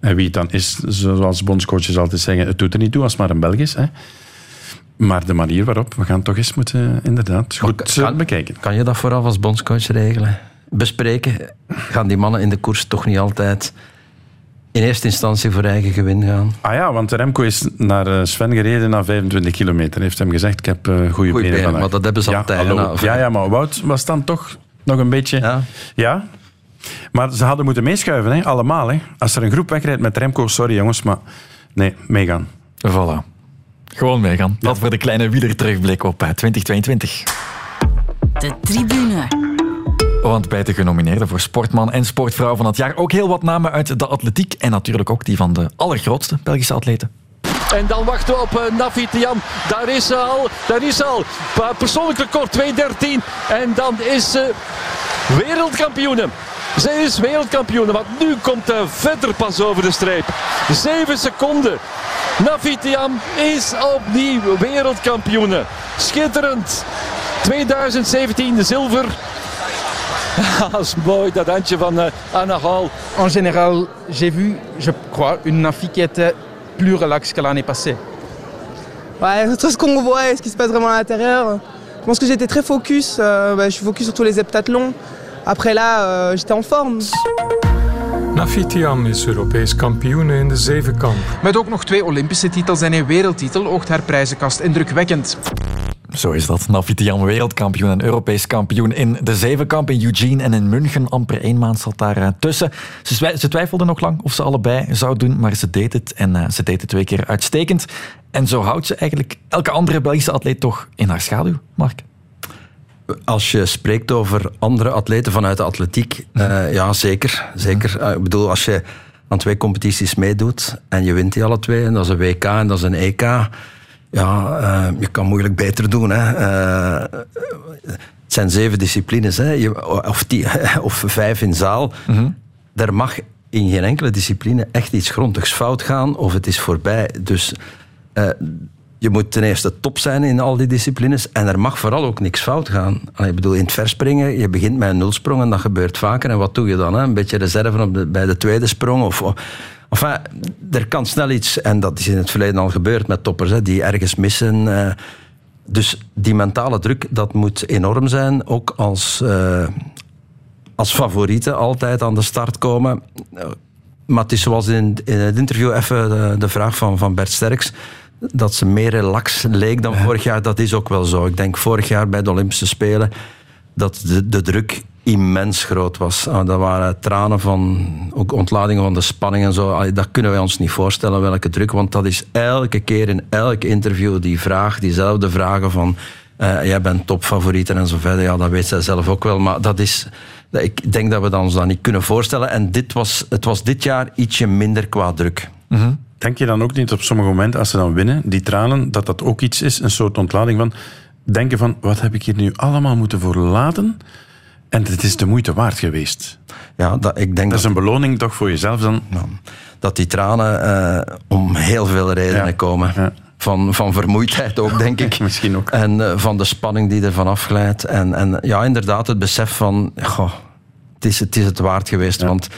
En wie het dan is, zoals bondscoaches altijd zeggen, het doet er niet toe als het maar een Belg is. Hè. Maar de manier waarop, we gaan toch eens moeten inderdaad goed eh, bekijken. Kan je dat vooraf als bondscoach regelen? Bespreken? Gaan die mannen in de koers toch niet altijd in eerste instantie voor eigen gewin gaan? Ah ja, want Remco is naar eh, Sven gereden na 25 kilometer. Heeft hem gezegd, ik heb eh goede benen benen, vandaag. maar dat hebben ze ja, altijd, Ja, ja, maar Wout was dan toch nog een beetje... Ja. Maar ze hadden moeten meeschuiven, hè? allemaal. Hè? Als er een groep wegrijdt met Remco, sorry jongens, maar nee, meegaan. Voilà. Gewoon meegaan. Dat voor de kleine wieler terugblik op eh, 2022. De tribune. Want bij de genomineerden voor sportman en sportvrouw van het jaar ook heel wat namen uit de atletiek en natuurlijk ook die van de allergrootste Belgische atleten. En dan wachten we op uh, Nafi Tiam. Daar is ze al. Daar is ze al. Persoonlijk record 2.13. En dan is ze wereldkampioene. Zij is wereldkampioene, want nu komt de verder pas over de streep. 7 seconden. Nafi Tiam is opnieuw wereldkampioene. Schitterend. 2017 de zilver. Dat is mooi, dat handje van uh, Anna Hall. En général, j'ai vu, je crois, une Nafi qui plus relaxe que l'année passée. Ouais, tout ce qu'on voit et ce qui se passe vraiment à l'intérieur. Je pense que j'étais très focus. euh, bah, je suis focus sur tous les heptathlons. Après là, euh, j'étais en forme. Nafi Tiam is Europees kampioen in de zevenkamp. Met ook nog twee Olympische titels en een wereldtitel oogt haar prijzenkast indrukwekkend. Zo is dat. Nafitian wereldkampioen en Europees kampioen in de zevenkamp in Eugene en in München. Amper één maand zat daar eh, tussen. Ze, ze twijfelde nog lang of ze allebei zou doen, maar ze deed het. En eh, ze deed het twee keer uitstekend. En zo houdt ze eigenlijk elke andere Belgische atleet toch in haar schaduw, Mark. Als je spreekt over andere atleten vanuit de atletiek, eh, ja, zeker. zeker. Eh, ik bedoel, als je aan twee competities meedoet en je wint die alle twee, en dat is een WK en dat is een EK, ja, eh, je kan moeilijk beter doen. Hè. Eh, het zijn zeven disciplines, hè. Je, of, tien, of vijf in zaal. Er mag in geen enkele discipline echt iets grondigs fout gaan of het is voorbij. Dus eh, je moet ten eerste top zijn in al die disciplines en er mag vooral ook niks fout gaan. Ik bedoel, in het verspringen, je begint met een nulsprong en dat gebeurt vaker. En wat doe je dan? Hè? Een beetje reserve op de, bij de tweede sprong? Of- enfin, er kan snel iets, en dat is in het verleden al gebeurd met toppers, hè, die ergens missen. eh. dus die mentale druk, dat moet enorm zijn, ook als, eh, als favorieten altijd aan de start komen. Maar het is zoals in, in het interview even de, de vraag van, van Bert Sterks. dat ze meer relax leek dan vorig jaar. Dat is ook wel zo. Ik denk vorig jaar bij de Olympische Spelen dat de, de druk immens groot was. Ah, dat waren tranen van ook ontladingen van de spanning en zo. Dat kunnen wij ons niet voorstellen, welke druk. Want dat is elke keer in elk interview die vraag, diezelfde vragen van eh, jij bent topfavoriet en zo verder. Ja, dat weet zij zelf ook wel. Maar dat is, dat- ik denk dat we dat ons dat niet kunnen voorstellen. En dit was, het was dit jaar ietsje minder qua druk. Denk je dan ook niet op sommige momenten, als ze dan winnen, die tranen, dat dat ook iets is, een soort ontlading van denken van, wat heb ik hier nu allemaal moeten voor laten? En het is de moeite waard geweest. Ja, dat, ik denk dat is een beloning toch voor jezelf dan? dat die tranen eh, om heel veel redenen Ja. komen. Van, van vermoeidheid ook, denk ik. Misschien ook. En eh, van de spanning die ervan afglijdt. En, en ja, inderdaad, het besef van... Goh, het, is, het is het waard geweest. Want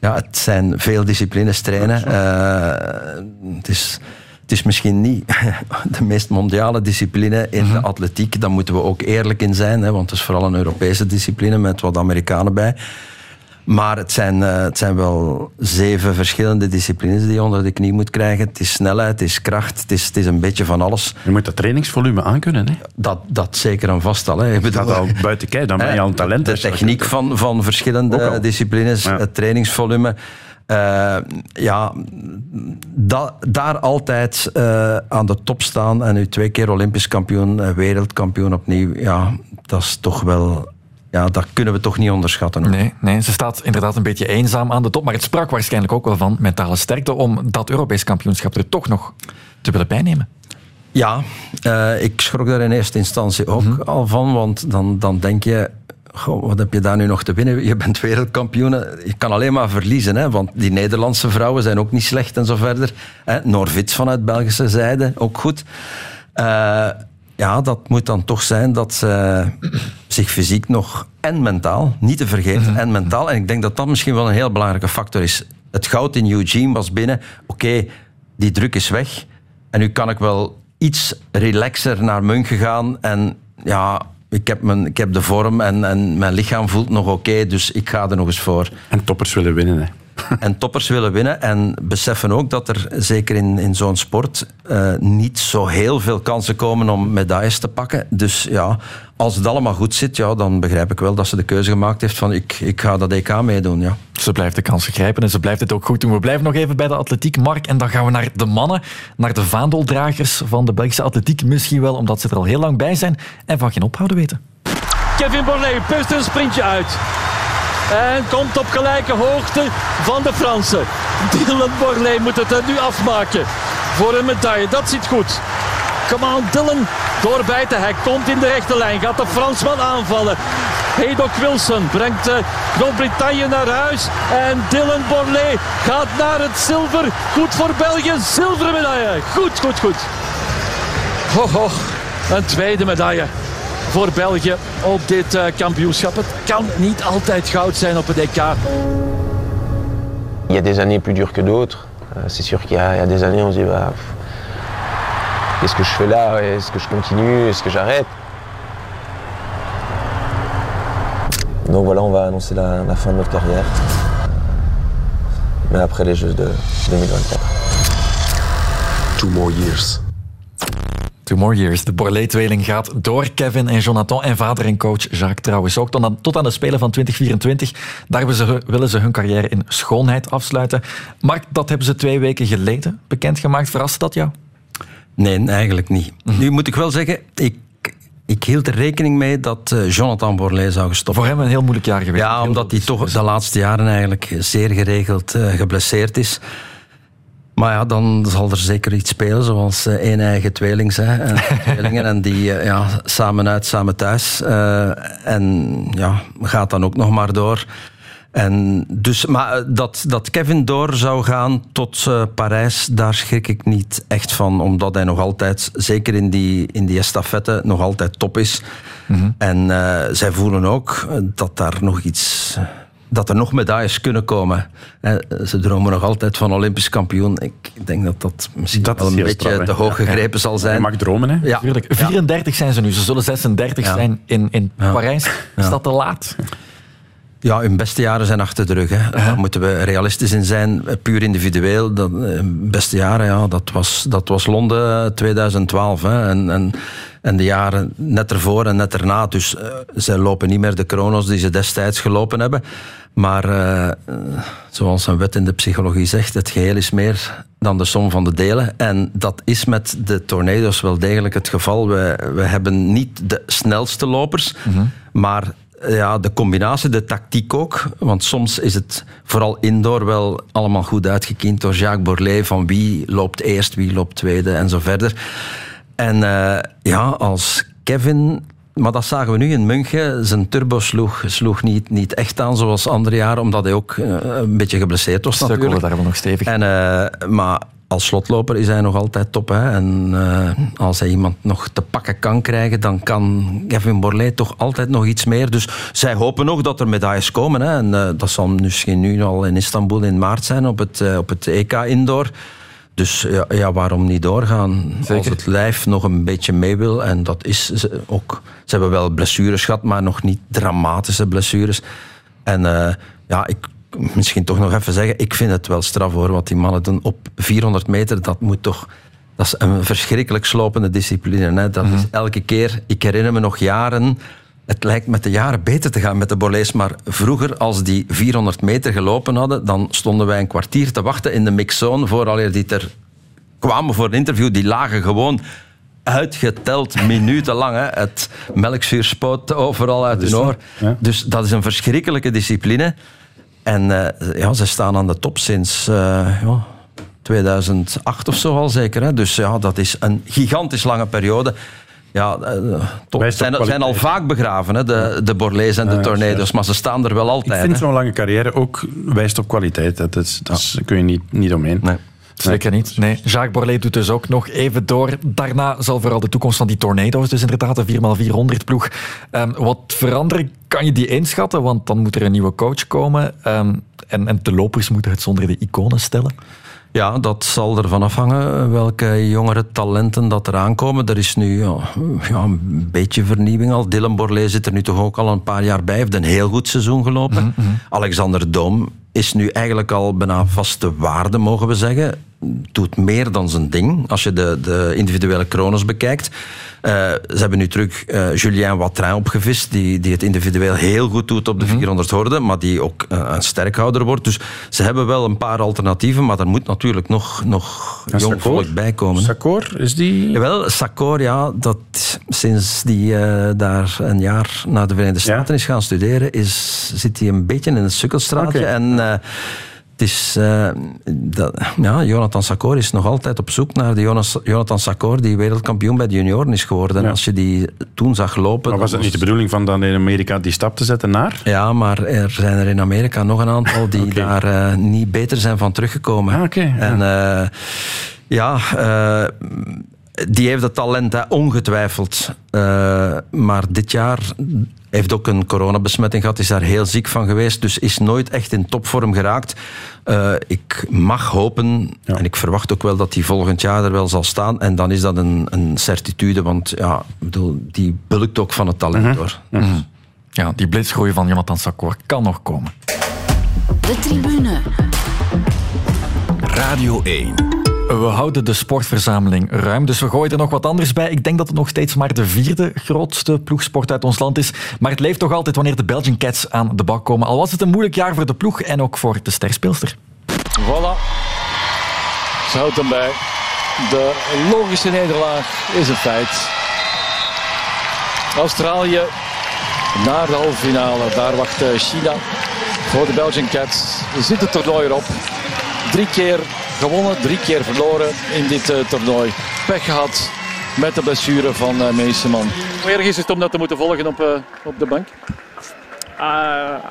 ja, het zijn veel disciplines trainen. Eh, het, is, het is misschien niet de meest mondiale discipline in de atletiek. Daar moeten we ook eerlijk in zijn. Hè, want het is vooral een Europese discipline met wat Amerikanen bij. Maar het zijn, eh, het zijn wel zeven verschillende disciplines die je onder de knie moet krijgen. Het is snelheid, het is kracht, het is, het is een beetje van alles. Je moet dat trainingsvolume aankunnen. Hè? Dat, dat zeker en vast al. Hè. Ik bedoel, Dat al buiten kijf, dan ben je al een talent. De techniek je- van, van verschillende disciplines, het trainingsvolume. Eh, ja, da- daar altijd eh, aan de top staan en nu twee keer Olympisch kampioen, eh, wereldkampioen opnieuw. Ja, dat is toch wel. Ja, dat kunnen we toch niet onderschatten. hoor. Nee, nee, ze staat inderdaad een beetje eenzaam aan de top. Maar het sprak waarschijnlijk ook wel van mentale sterkte om dat Europees kampioenschap er toch nog te willen bijnemen. Ja, ik schrok daar in eerste instantie ook al van, want dan, dan denk je, goh, wat heb je daar nu nog te winnen? Je bent wereldkampioen, je kan alleen maar verliezen, hè, want die Nederlandse vrouwen zijn ook niet slecht en zo verder. Hè. Norvits vanuit Belgische zijde, ook goed. Eh, ja, dat moet dan toch zijn dat ze zich fysiek nog en mentaal, niet te vergeten, en mentaal. En ik denk dat dat misschien wel een heel belangrijke factor is. Het goud in Eugene was binnen. Oké, die druk is weg. En nu kan ik wel iets relaxer naar München gaan. En ja, ik heb, mijn, ik heb de vorm en, en mijn lichaam voelt nog oké. dus ik ga er nog eens voor. En toppers willen winnen. Hè. En toppers willen winnen en beseffen ook dat er zeker in, in zo'n sport eh, niet zo heel veel kansen komen om medailles te pakken. Dus ja, als het allemaal goed zit, ja, dan begrijp ik wel dat ze de keuze gemaakt heeft van ik, ik ga dat EK meedoen. Ja. Ze blijft de kansen grijpen en ze blijft het ook goed doen. We blijven nog even bij de atletiek, Mark. En dan gaan we naar de mannen, naar de vaandeldragers van de Belgische atletiek. Misschien wel omdat ze er al heel lang bij zijn en van geen ophouden weten. Kevin Borlée pust een sprintje uit. En komt op gelijke hoogte van de Fransen. Dylan Borlée moet het er nu afmaken voor een medaille. Dat ziet goed. Come on, Dylan. Doorbijten. Hij komt in de rechte lijn. Gaat de Fransman aanvallen. Haydock Wilson brengt eh, Groot-Brittannië naar huis. En Dylan Borlée gaat naar het zilver. Goed voor België. Zilveren medaille. Goed, goed, goed. Ho, ho. Een tweede medaille voor België op dit eh, kampioenschap. Het kan niet altijd goud zijn op het EK. Il y a des années plus dures que d'autres. Euh, c'est sûr qu'il y, a il y a des années, on se dit bah, qu'est-ce que je fais là? Est-ce que je continue? Est-ce que j'arrête? Donc voilà, on va annoncer la, la fin de notre carrière. Mais après les Jeux de 2024. Two more years. Two more years. De Borlée-tweeling gaat door Kevin en Jonathan en vader en coach Jacques trouwens ook tot aan, tot aan de Spelen van 2024. Daar willen ze, willen ze hun carrière in schoonheid afsluiten. Mark, dat hebben ze twee weken geleden bekendgemaakt. Verrast dat jou? Nee, eigenlijk niet. Nu moet ik wel zeggen, ik, ik hield er rekening mee dat eh, Jonathan Borlée zou gestopt. Voor hem een heel moeilijk jaar geweest. Ja, omdat hij toch de laatste jaren eigenlijk zeer geregeld eh, geblesseerd is. Maar ja, dan zal er zeker iets spelen, zoals eh, één eigen tweelings, hè, en tweelingen. En die eh, ja, samen uit, samen thuis. Eh, en ja, gaat dan ook nog maar door. En dus, maar eh, dat, dat Kevin door zou gaan tot eh, Parijs, daar schrik ik niet echt van. Omdat hij nog altijd, zeker in die, in die estafette, nog altijd top is. En eh, zij voelen ook eh, dat daar nog iets... Dat er nog medailles kunnen komen. Eh, Ze dromen nog altijd van Olympisch kampioen. Ik denk dat dat misschien Dat wel een beetje straf, te hoog Ja. gegrepen zal zijn. Je mag dromen, hè? Ja. Tuurlijk. 34 zijn ze nu. Ze zullen 36 Ja. zijn in, in Parijs. Is dat te laat? Ja, hun beste jaren zijn achter de rug. Hè. Daar moeten we realistisch in zijn. Puur individueel. Dat, eh, beste jaren, ja, dat, was, dat was Londen 2012. Hè. En, en, en de jaren net ervoor en net erna. Dus uh, zij lopen niet meer de chronos die ze destijds gelopen hebben. Maar uh, zoals een wet in de psychologie zegt, het geheel is meer dan de som van de delen. En dat is met de tornado's wel degelijk het geval. We, we hebben niet de snelste lopers, mm -hmm. maar ja, de combinatie, de tactiek ook. Want soms is het vooral indoor wel allemaal goed uitgekiend door Jacques Borlée. Van wie loopt eerst, wie loopt tweede en zo verder. En uh, ja, als Kevin maar dat zagen we nu in München. Zijn turbo sloeg, sloeg niet, niet echt aan zoals andere jaren, omdat hij ook uh, een beetje geblesseerd was Stukkelde natuurlijk. daar wel nog stevig. En, uh, maar als slotloper is hij nog altijd top. Hè? En uh, als hij iemand nog te pakken kan krijgen, dan kan Kevin Borlée toch altijd nog iets meer. Dus zij hopen nog dat er medailles komen. Hè? En dat zal misschien nu al in Istanbul in maart zijn op het, op het EK Indoor. Dus ja, ja, waarom niet doorgaan? Zeker. Als het lijf nog een beetje mee wil. En dat is ze ook. Ze hebben wel blessures gehad, maar nog niet dramatische blessures. En ja, ik, misschien toch nog even zeggen, ik vind het wel straf hoor, wat die mannen doen op 400 meter. Dat moet toch... Dat is een verschrikkelijk slopende discipline. Hè? Dat mm -hmm. is elke keer... Ik herinner me nog jaren... Het lijkt met de jaren beter te gaan met de Borlees, maar vroeger, als die 400 meter gelopen hadden, dan stonden wij een kwartier te wachten in de mixzone vooraleer die er kwamen voor een interview. Die lagen gewoon uitgeteld minutenlang. Hè. Het melkzuur spoot overal uit hun oor. Ja. Dus dat is een verschrikkelijke discipline. En uh, ja, ze staan aan de top sinds uh, ja, 2008 of zo al zeker. Hè? Dus ja, dat is een gigantisch lange periode. Ja, uh, top. Zijn, zijn al vaak begraven, hè, de, de Borlees en de ja, Tornado's, ja. maar ze staan er wel altijd. Ik vind zo'n lange carrière ook wijst op kwaliteit. Dat, is, dat is, kun je niet, niet omheen. Nee. Zeker niet. Nee. Jacques Borlée doet dus ook nog even door. Daarna zal vooral de toekomst van die Tornado's, dus inderdaad de 4x400 ploeg, um, wat veranderen. Kan je die inschatten? Want dan moet er een nieuwe coach komen. Um, en, en de lopers moeten het zonder de iconen stellen. Ja, dat zal ervan afhangen welke jongere talenten dat er aankomen. Er is nu ja, ja, een beetje vernieuwing al. Dylan Borlée zit er nu toch ook al een paar jaar bij. Heeft een heel goed seizoen gelopen. Mm -hmm. Alexander Doom is nu eigenlijk al bijna vaste waarde, mogen we zeggen. Doet meer dan zijn ding, als je de, de individuele kronos bekijkt. Uh, ze hebben nu terug uh, Julien Watrin opgevist, die, die het individueel heel goed doet op de 400 horden, maar die ook uh, een sterkhouder wordt. Dus ze hebben wel een paar alternatieven, maar er moet natuurlijk nog, nog jong Sakor? volk bij komen. Sakor, is die... Jawel, Sakor, ja, dat sinds die daar een jaar naar de Verenigde Staten ja? is gaan studeren, is, zit hij een beetje in het sukkelstraatje. Okay. En het is, uh, dat, ja, Jonathan Sakor is nog altijd op zoek naar de Jonas, Jonathan Sakor die wereldkampioen bij de junioren is geworden. Ja. Als je die toen zag lopen... Maar was het was... niet de bedoeling van dan in Amerika die stap te zetten naar? Ja, maar er zijn er in Amerika nog een aantal die okay. daar uh, niet beter zijn van teruggekomen. Ah, okay, en uh, ja... die heeft het talent, hè, ongetwijfeld. maar dit jaar heeft ook een coronabesmetting gehad, is daar heel ziek van geweest, dus is nooit echt in topvorm geraakt. Uh, ik mag hopen, ja. en ik verwacht ook wel dat hij volgend jaar er wel zal staan, en dan is dat een, een certitude, want ja, bedoel, die bulkt ook van het talent Mhm. hoor. Mm -hmm. Ja, die blitzgroei van Jonathan Sakor kan nog komen. De tribune. Radio 1. We houden de sportverzameling ruim, dus we gooien er nog wat anders bij. Ik denk dat het nog steeds maar de vierde grootste ploegsport uit ons land is. Maar het leeft toch altijd wanneer de Belgian Cats aan de bak komen. Al was het een moeilijk jaar voor de ploeg en ook voor de sterspeelster. Voilà. Ze houdt hem bij. De logische nederlaag is een feit. Australië naar de halve finale. Daar wacht China voor de Belgian Cats. Zit het toernooi erop. Drie keer gewonnen, drie keer verloren in dit uh, toernooi. Pech gehad met de blessure van uh, Meeseman. Hoe erg is het om dat te moeten volgen op, uh, op de bank? Uh,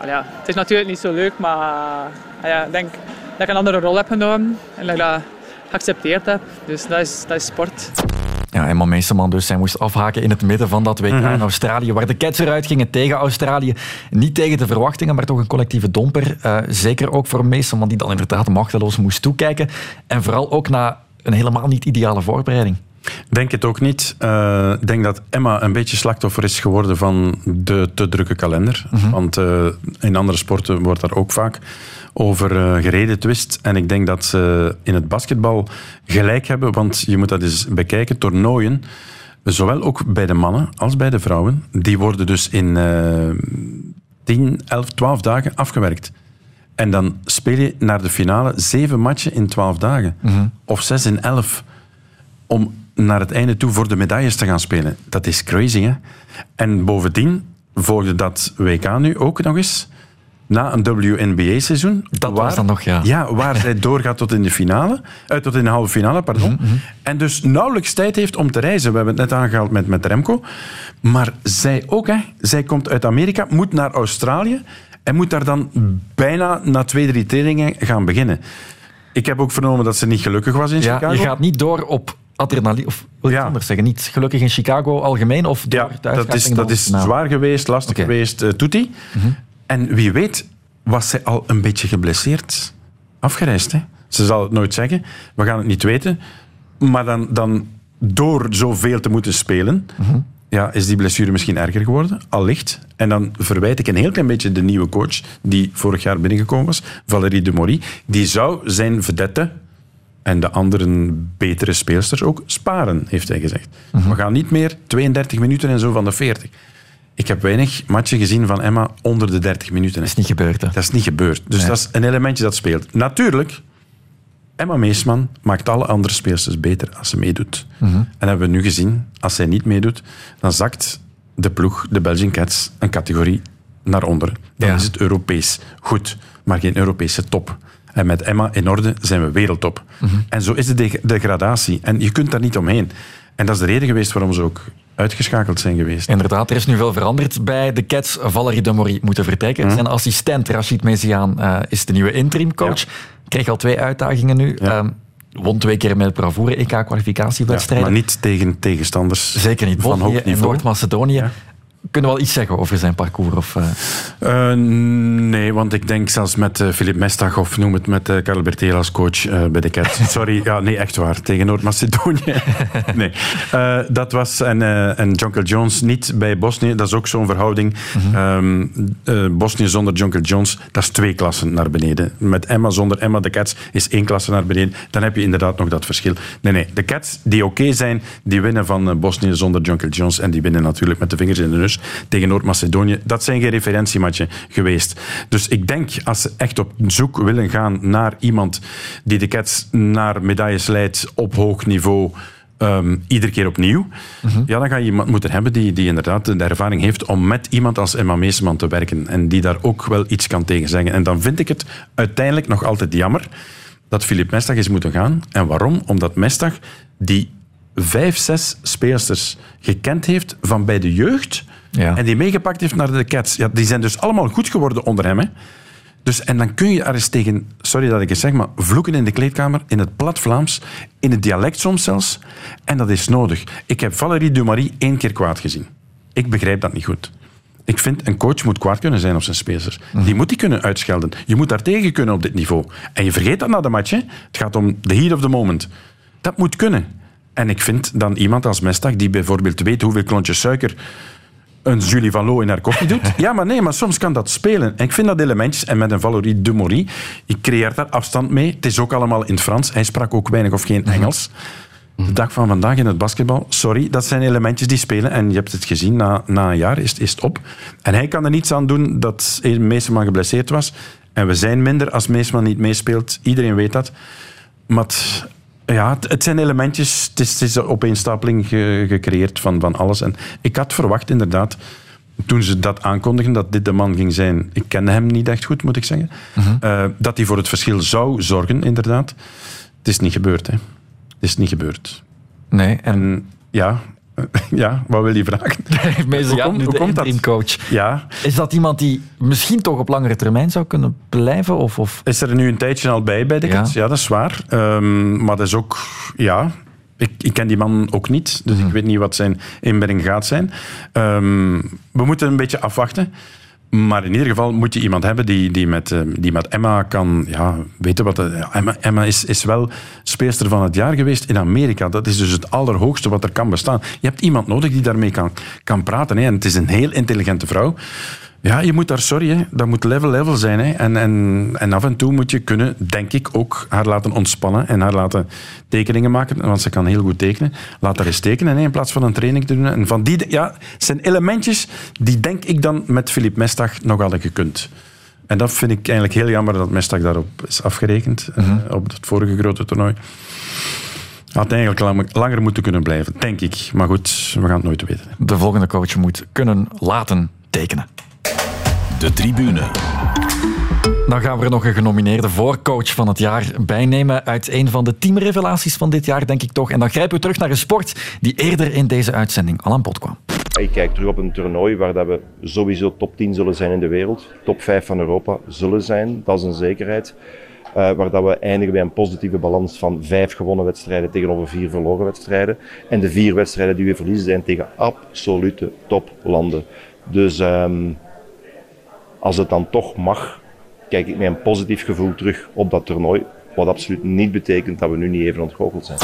ja, het is natuurlijk niet zo leuk, maar ja, ik denk dat ik een andere rol heb genomen en dat ik dat geaccepteerd heb. Dus dat is, dat is sport. Ja, Emma Meeseman dus. Zij moest afhaken in het midden van dat WK mm -hmm. in Australië, waar de Cats eruit gingen tegen Australië. Niet tegen de verwachtingen, maar toch een collectieve domper. Uh, zeker ook voor Meeseman, die dan inderdaad machteloos moest toekijken. En vooral ook na een helemaal niet ideale voorbereiding. Denk het ook niet. Eh, Ik denk dat Emma een beetje slachtoffer is geworden van de te drukke kalender. Want eh, in andere sporten wordt daar ook vaak over eh, gereden twist. En ik denk dat ze in het basketbal gelijk hebben, want je moet dat eens bekijken. Toernooien, zowel ook bij de mannen als bij de vrouwen, die worden dus in eh 10, 11, 12 dagen afgewerkt. En dan speel je naar de finale zeven matchen in 12 dagen. Of zes in 11 om naar het einde toe voor de medailles te gaan spelen. Dat is crazy, hè? En bovendien volgde dat WK nu ook nog eens na een WNBA-seizoen. Dat was dan nog, ja. Ja, waar zij doorgaat tot in de finale, eh, tot in de halve finale, pardon. En dus nauwelijks tijd heeft om te reizen. We hebben het net aangehaald met, met Remco. Maar zij ook, hè. Zij komt uit Amerika, moet naar Australië en moet daar dan bijna na twee, drie trainingen gaan beginnen. Ik heb ook vernomen dat ze niet gelukkig was in Ja, Chicago. je gaat niet door op adrenaline, of wil ik het anders zeggen, niet gelukkig in Chicago algemeen of door thuis dat is, dat is finale? zwaar geweest, lastig geweest, uh, Toetie. En wie weet was zij al een beetje geblesseerd afgereisd. Hè? Ze zal het nooit zeggen. We gaan het niet weten. Maar dan, dan door zoveel te moeten spelen, ja, is die blessure misschien erger geworden, allicht. En dan verwijt ik een heel klein beetje de nieuwe coach die vorig jaar binnengekomen was, Valérie de Mory. Die zou zijn vedette en de andere betere speelsters ook sparen, heeft hij gezegd. We gaan niet meer 32 minuten en zo van de 40. Ik heb weinig matchen gezien van Emma onder de 30 minuten. Dat is niet gebeurd. Hè? Dat is niet gebeurd. Dus Nee. dat is een elementje dat speelt. Natuurlijk, Emma Meesman maakt alle andere speelsters beter als ze meedoet. Mhm. En hebben we nu gezien, als zij niet meedoet, dan zakt de ploeg, de Belgian Cats, een categorie naar onder. Dan Ja. is het Europees goed, maar geen Europese top. En met Emma in orde zijn we wereldtop. Mhm. En zo is de deg- degradatie. En je kunt daar niet omheen. En dat is de reden geweest waarom ze ook uitgeschakeld zijn geweest. Inderdaad, er is nu veel veranderd. Bij de Cats, Valerie de Mory moeten vertrekken. Mhm. Zijn assistent Rachid Meziaan eh, is de nieuwe interimcoach. Kreeg al twee uitdagingen nu. Ehm, won twee keer met bravoure Ja, EK-kwalificatiewedstrijden. maar niet tegen tegenstanders Zeker niet. van hoog niveau. Noord-Macedonië. Kunnen we wel iets zeggen over zijn parcours? Of, eh, Eh, nee, want ik denk zelfs met eh, Filip Mestag of noem het met uh, Karel Bertel als coach bij de Cats. Sorry, ja, nee, echt waar. Tegen Noord-Macedonië. nee. Dat was, en, en Jonkel Jones niet bij Bosnië. Dat is ook zo'n verhouding. Ehm, eh, Bosnië zonder Jonkel Jones, dat is twee klassen naar beneden. Met Emma zonder Emma, de Cats, is één klasse naar beneden. Dan heb je inderdaad nog dat verschil. Nee, nee, de Cats die oké zijn, die winnen van Bosnië zonder Jonkel Jones. En die winnen natuurlijk met de vingers in de neus tegen Noord-Macedonië. Dat zijn geen referentiematchen geweest. Dus ik denk, als ze echt op zoek willen gaan naar iemand die de Cats naar medailles leidt op hoog niveau, ehm, iedere keer opnieuw, ja, dan ga je iemand moeten hebben die, die inderdaad de ervaring heeft om met iemand als Emma Meesman te werken en die daar ook wel iets kan tegen zeggen. En dan vind ik het uiteindelijk nog altijd jammer dat Filip Mestag is moeten gaan. En waarom? Omdat Mestag die vijf, zes speelsters gekend heeft van bij de jeugd Ja. en die meegepakt heeft naar de Cats. Ja, die zijn dus allemaal goed geworden onder hem. Hè. Dus, en dan kun je er eens tegen, sorry dat ik het zeg, maar vloeken in de kleedkamer, in het plat Vlaams, in het dialect soms zelfs. En dat is nodig. Ik heb Valérie Dumarie één keer kwaad gezien. Ik begrijp dat niet goed. Ik vind, een coach moet kwaad kunnen zijn op zijn spelers. Die moet die kunnen uitschelden. Je moet daar tegen kunnen op dit niveau. En je vergeet dat na de match. Hè. Het gaat om the heat of the moment. Dat moet kunnen. En ik vind dan iemand als Mestag, die bijvoorbeeld weet hoeveel klontjes suiker een Julie van Loo in haar koffie doet. Ja, maar nee, maar soms kan dat spelen. En ik vind dat elementjes, en met een Valerie de Mory, je creëert daar afstand mee. Het is ook allemaal in het Frans. Hij sprak ook weinig of geen Engels. De dag van vandaag in het basketbal, sorry, dat zijn elementjes die spelen. En je hebt het gezien, na, na een jaar is, is het op. En hij kan er niets aan doen dat Meeseman geblesseerd was. En we zijn minder als Meeseman niet meespeelt. Iedereen weet dat. Maar ja, het, zijn elementjes, het is, het is een opeenstapeling ge- gecreëerd van, van alles. En ik had verwacht inderdaad, toen ze dat aankondigen, dat dit de man ging zijn. Ik kende hem niet echt goed, moet ik zeggen. eh, dat hij voor het verschil zou zorgen, inderdaad. Het is niet gebeurd, hè. Het is niet gebeurd. Nee, en... ja, ja, wat wil je vragen? Komt- nu hoe de komt dat? interimcoach. Ja. Is dat iemand die misschien toch op langere termijn zou kunnen blijven? Of, of... Is er nu een tijdje al bij bij de Ja. Ja, dat is waar. Ehm, maar dat is ook... Ja, ik, ik ken die man ook niet, dus Mhm. ik weet niet wat zijn inbreng gaat zijn. Ehm, we moeten een beetje afwachten. Maar in ieder geval moet je iemand hebben die, die, met, eh, die met Emma kan ja, weten wat... Emma, Emma is, is wel speelster van het jaar geweest in Amerika. Dat is dus het allerhoogste wat er kan bestaan. Je hebt iemand nodig die daarmee kan, kan praten. Hè. En het is een heel intelligente vrouw. Ja, je moet daar, sorry, hè, dat moet level level zijn. Hè. En, en, en af en toe moet je kunnen, denk ik, ook haar laten ontspannen en haar laten tekeningen maken, want ze kan heel goed tekenen. Laat haar eens tekenen hè, in plaats van een training te doen. En van die, ja, zijn elementjes die, denk ik, dan met Filip Mestag nog hadden gekund. En dat vind ik eigenlijk heel jammer dat Mestag daarop is afgerekend, eh, op het vorige grote toernooi. Had eigenlijk lang- langer moeten kunnen blijven, denk ik. Maar goed, we gaan het nooit weten. De volgende coach moet kunnen laten tekenen. De tribune. Dan gaan we er nog een genomineerde voorcoach van het jaar bijnemen uit een van de teamrevelaties van dit jaar, denk ik toch. En dan grijpen we terug naar een sport die eerder in deze uitzending al aan bod kwam. Ik kijk terug op een toernooi waar dat we sowieso top 10 zullen zijn in de wereld. Top 5 van Europa zullen zijn, dat is een zekerheid. Eh, waar dat we eindigen bij een positieve balans van vijf gewonnen wedstrijden tegenover vier verloren wedstrijden. En de vier wedstrijden die we verliezen zijn tegen absolute toplanden. Dus ehm, als het dan toch mag, kijk ik met een positief gevoel terug op dat toernooi. Wat absoluut niet betekent dat we nu niet even ontgoocheld zijn.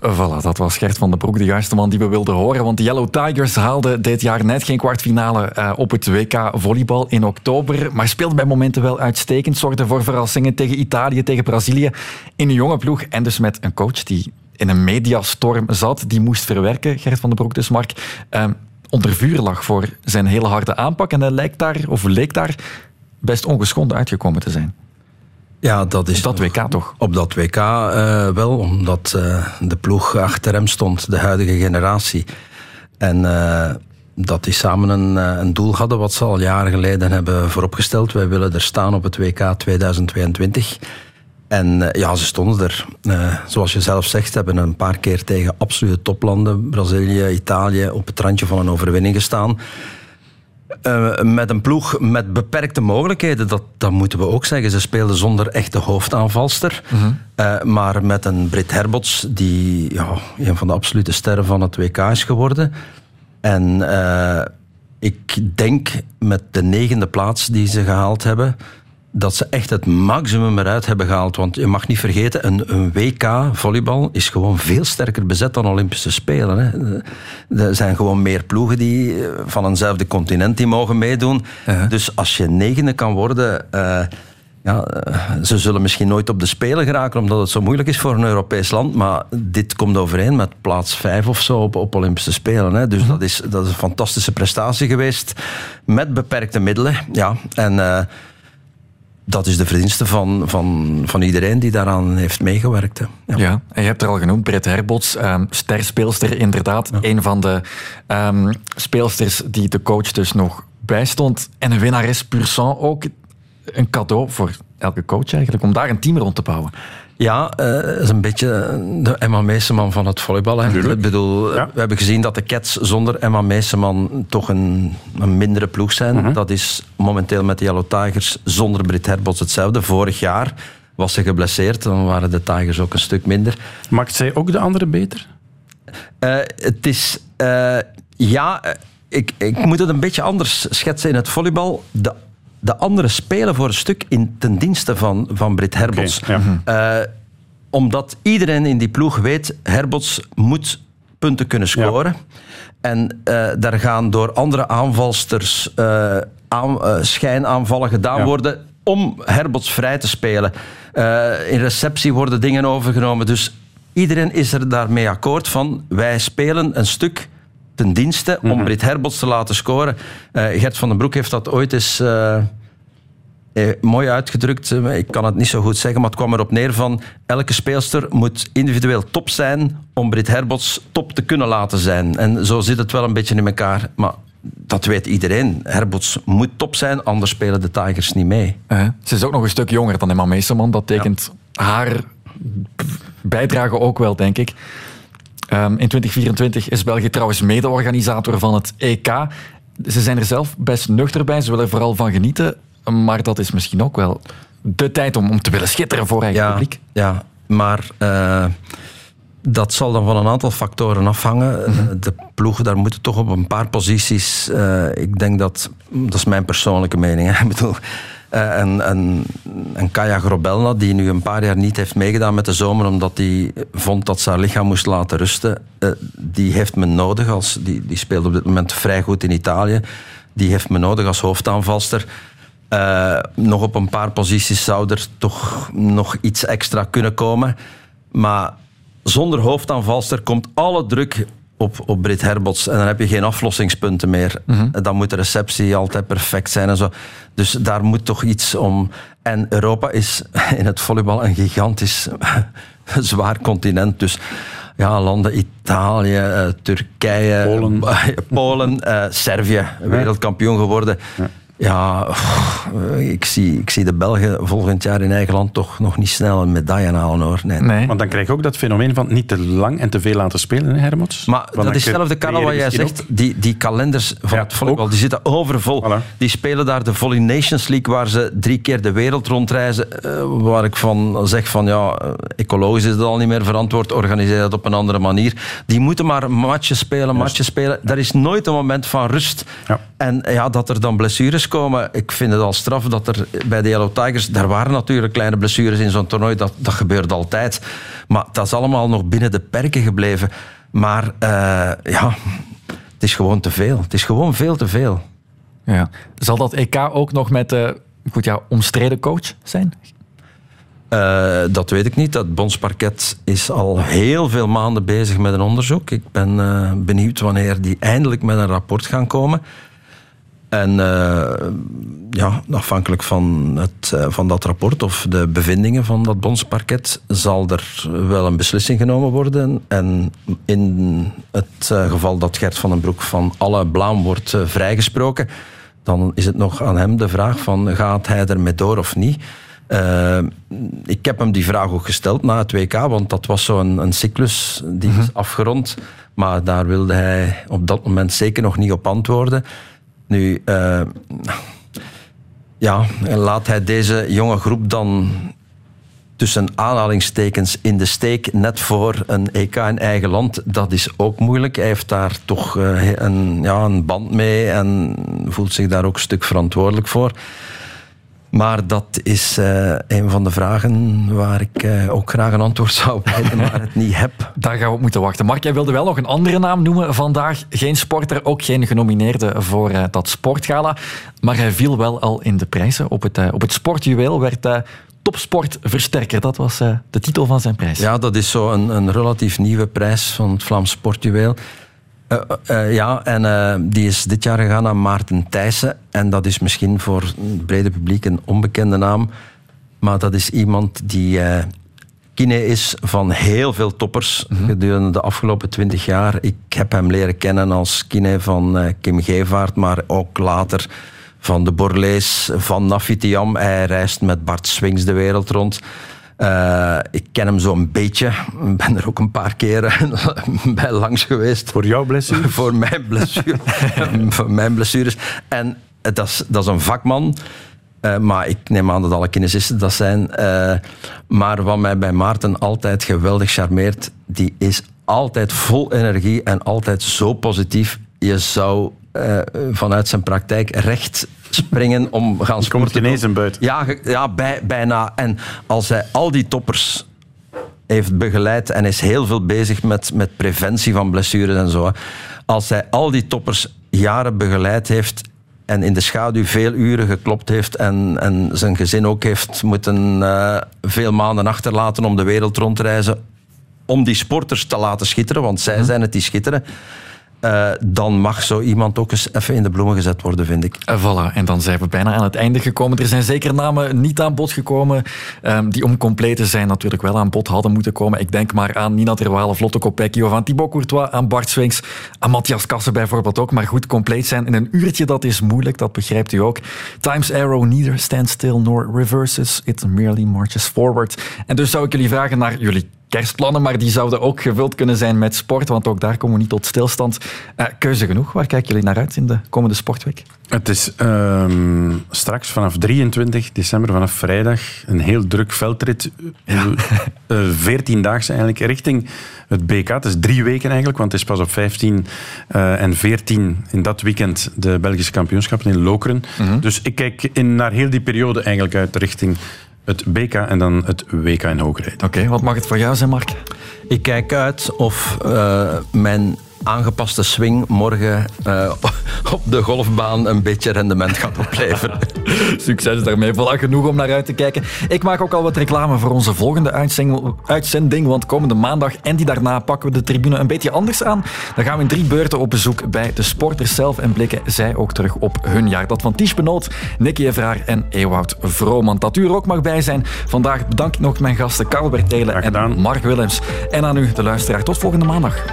Voilà, dat was Gert van den Broek, de juiste man die we wilden horen. Want de Yellow Tigers haalden dit jaar net geen kwartfinale eh, op het WK volleybal in oktober. Maar speelden bij momenten wel uitstekend. Zorgden voor verrassingen tegen Italië, tegen Brazilië. In een jonge ploeg en dus met een coach die in een mediastorm zat. Die moest verwerken, Gert van den Broek dus, Mark. eh, onder vuur lag voor zijn hele harde aanpak. En hij lijkt daar, of leek daar best ongeschonden uitgekomen te zijn. Ja, dat is dat WK toch? Op dat WK eh, wel, omdat eh, de ploeg achter hem stond, de huidige generatie. En eh, dat die samen een, een doel hadden wat ze al jaren geleden hebben vooropgesteld. Wij willen er staan op het WK 2022. En eh, ja, ze stonden er. Eh, zoals je zelf zegt, hebben een paar keer tegen absolute toplanden, Brazilië, Italië, op het randje van een overwinning gestaan. Eh, met een ploeg met beperkte mogelijkheden, dat, dat moeten we ook zeggen. Ze speelden zonder echte hoofdaanvalster. Eh, maar met een Brit Herbots, die ja, een van de absolute sterren van het WK is geworden. En ik denk met de negende plaats die ze gehaald hebben, dat ze echt het maximum eruit hebben gehaald. Want je mag niet vergeten, een, een WK volleybal is gewoon veel sterker bezet dan Olympische Spelen. Hè. Er zijn gewoon meer ploegen die eh, van eenzelfde continent die mogen meedoen. Dus als je negende kan worden... eh, ja, eh, ze zullen misschien nooit op de Spelen geraken omdat het zo moeilijk is voor een Europees land. Maar dit komt overeen met plaats vijf of zo op, op Olympische Spelen. Hè. Dus dat, is, dat is een fantastische prestatie geweest. Met beperkte middelen. Ja. En dat is de verdienste van, van, van iedereen die daaraan heeft meegewerkt. Hè. Ja. en je hebt er al genoemd, Britt Herbots, sterspeelster inderdaad. Een van de ehm, speelsters die de coach dus nog bijstond. En een winnares pur sang ook. Een cadeau voor elke coach eigenlijk, om daar een team rond te bouwen. Ja, eh, dat is een beetje de Emma Meeseman van het volleybal. Hè. Ik bedoel, we hebben gezien dat de Cats zonder Emma Meeseman toch een, een mindere ploeg zijn. Dat is momenteel met de Yellow Tigers zonder Brit Herbots hetzelfde. Vorig jaar was ze geblesseerd, dan waren de Tigers ook een stuk minder. Maakt zij ook de andere beter? Eh, het is... eh, ja, eh, ik, ik moet het een beetje anders schetsen in het volleybal. De, de anderen spelen voor een stuk in ten dienste van, van Brit Herbots. Eh, omdat iedereen in die ploeg weet, Herbots moet punten kunnen scoren. En eh, daar gaan door andere aanvalsters eh, aan, schijnaanvallen gedaan Ja. worden om Herbots vrij te spelen. In receptie worden dingen overgenomen. Dus iedereen is er daarmee akkoord van, wij spelen een stuk ten dienste om Brit Herbots te laten scoren. Eh, Gert van den Broek heeft dat ooit eens... eh, eh, mooi uitgedrukt, ik kan het niet zo goed zeggen, maar het kwam erop neer van elke speelster moet individueel top zijn om Brit Herbots top te kunnen laten zijn. En zo zit het wel een beetje in elkaar. Maar dat weet iedereen. Herbots moet top zijn, anders spelen de Tigers niet mee. Eh, ze is ook nog een stuk jonger dan Emma Meeseman. Dat tekent haar bijdrage ook wel, denk ik. Ehm, in 2024 is België trouwens mede-organisator van het EK. Ze zijn er zelf best nuchter bij. Ze willen er vooral van genieten. Maar dat is misschien ook wel de tijd om, om te willen schitteren voor eigen Ja, publiek. ja maar eh, dat zal dan van een aantal factoren afhangen. De ploegen, daar moeten toch op een paar posities. eh, ik denk dat, dat is mijn persoonlijke mening. Hè. Ik bedoel, eh, en, en, en Kaya Grobelna, die nu een paar jaar niet heeft meegedaan met de zomer, omdat hij vond dat ze haar lichaam moest laten rusten, eh, die heeft men nodig. Als, die, die speelt op dit moment vrij goed in Italië. Die heeft men nodig als hoofdaanvalster. Eh, nog op een paar posities zou er toch nog iets extra kunnen komen. Maar zonder hoofdaanvalster komt alle druk op, op Brit Herbots. En dan heb je geen aflossingspunten meer. En Dan moet de receptie altijd perfect zijn en zo. Dus daar moet toch iets om. En Europa is in het volleybal een gigantisch zwaar continent. Dus ja, landen Italië, eh, Turkije, Polen, Polen eh, Servië, wereldkampioen geworden. Ja, pff, ik, zie, ik zie de Belgen volgend jaar in eigen land toch nog niet snel een medaille halen hoor. Nee. Want dan krijg je ook dat fenomeen van niet te lang en te veel laten spelen, hè, Hermots? Maar Want dat is hetzelfde Karel je wat jij zegt. Die, die kalenders van het volleybal die zitten overvol. Die spelen daar de Volley Nations League waar ze drie keer de wereld rondreizen. eh, waar ik van zeg van ja, eh, ecologisch is dat al niet meer verantwoord. Organiseer dat op een andere manier. Die moeten maar matches spelen, matches spelen. Daar is nooit een moment van rust. En ja, dat er dan blessures komen. Ik vind het al straf dat er bij de Yellow Tigers... Daar waren natuurlijk kleine blessures in zo'n toernooi. Dat, dat gebeurt altijd. Maar dat is allemaal nog binnen de perken gebleven. Maar eh, ja, het is gewoon te veel. Het is gewoon veel te veel. Ja. Zal dat EK ook nog met de goed, ja, omstreden coach zijn? Eh, dat weet ik niet. Dat bondsparket is al heel veel maanden bezig met een onderzoek. Ik ben benieuwd wanneer die eindelijk met een rapport gaan komen. En eh, ja, afhankelijk van, het, eh, van dat rapport of de bevindingen van dat bondsparket zal er wel een beslissing genomen worden. En in het eh, geval dat Gert van den Broek van alle blaam wordt vrijgesproken, dan is het nog aan hem de vraag van gaat hij ermee door of niet. Ik heb hem die vraag ook gesteld na het WK, want dat was zo'n een cyclus die is afgerond. Maar daar wilde hij op dat moment zeker nog niet op antwoorden. Nu, eh, ja, laat hij deze jonge groep dan tussen aanhalingstekens in de steek net voor een EK in eigen land, dat is ook moeilijk. Hij heeft daar toch eh, een, ja, een band mee en voelt zich daar ook een stuk verantwoordelijk voor. Maar dat is eh, een van de vragen waar ik eh, ook graag een antwoord zou weten, maar het niet heb. Daar gaan we op moeten wachten. Mark, jij wilde wel nog een andere naam noemen vandaag. Geen sporter, ook geen genomineerde voor eh, dat sportgala. Maar hij viel wel al in de prijzen. Op het, op het sportjuweel werd topsportversterker. Dat was de titel van zijn prijs. Ja, dat is zo een, een relatief nieuwe prijs van het Vlaams Sportjuweel. Eh, eh, ja, en eh, die is dit jaar gegaan aan Maarten Thijssen. En dat is misschien voor het brede publiek een onbekende naam. Maar dat is iemand die kine is van heel veel toppers gedurende de afgelopen twintig jaar. Ik heb hem leren kennen als kine van Kim Gevaert, maar ook later van de Borlees, van Nafitiam. Hij reist met Bart Swings de wereld rond. Eh, ik ken hem zo'n beetje. Ik ben er ook een paar keren bij langs geweest. Voor jouw blessure? Voor mijn blessure. voor mijn blessures. En eh, dat is, dat is een vakman. Eh, maar ik neem aan dat alle kinesisten dat zijn. Maar wat mij bij Maarten altijd geweldig charmeert, die is altijd vol energie en altijd zo positief. Je zou vanuit zijn praktijk recht springen om gaan sporten. ineens een buiten. Ja, ja bij, bijna. En als hij al die toppers heeft begeleid en is heel veel bezig met, met preventie van blessures en zo. Als hij al die toppers jaren begeleid heeft en in de schaduw veel uren geklopt heeft en, en zijn gezin ook heeft moeten eh, veel maanden achterlaten om de wereld rond te reizen, om die sporters te laten schitteren, want zij zijn het die schitteren, eh, dan mag zo iemand ook eens even in de bloemen gezet worden, vind ik. Eh, Voilà, en dan zijn we bijna aan het einde gekomen. Er zijn zeker namen niet aan bod gekomen ehm, die om compleet te zijn natuurlijk wel aan bod hadden moeten komen. Ik denk maar aan Nina Terwale, Vlotte Kopecky of aan Thibaut Courtois, aan Bart Swings, aan Matthias Kassen bijvoorbeeld ook. Maar goed, compleet zijn in een uurtje, dat is moeilijk, dat begrijpt u ook. Times Arrow neither stands still nor reverses, it merely marches forward. En dus zou ik jullie vragen naar jullie kerstplannen, maar die zouden ook gevuld kunnen zijn met sport, want ook daar komen we niet tot stilstand. Uh, keuze genoeg. Waar kijken jullie naar uit in de komende sportweek? Het is uh, straks vanaf 23 december, vanaf vrijdag, een heel druk veldrit. Ja. Uh, eigenlijk richting het BK. Het is drie weken eigenlijk, want het is pas op 15 uh, en 14 in dat weekend de Belgische kampioenschappen in Lokeren. -hmm. Dus ik kijk in, naar heel die periode eigenlijk uit richting het BK en dan het WK in hoogrijd. Oké, okay, wat mag het voor jou zijn, Mark? Ik kijk uit of uh, mijn aangepaste swing morgen uh, op de golfbaan een beetje rendement gaat opleveren. Succes daarmee. Voilà, genoeg om naar uit te kijken. Ik maak ook al wat reclame voor onze volgende uitzending, want komende maandag en die daarna pakken we de tribune een beetje anders aan. Dan gaan we in drie beurten op bezoek bij de sporters zelf en blikken zij ook terug op hun jaar. Dat van Ties Benoot, Nicky Evraar en Ewout Vrooman. Dat u er ook mag bij zijn. Vandaag bedank ik nog mijn gasten Carl Bertelen en Mark Willems. En aan u, de luisteraar. Tot volgende maandag.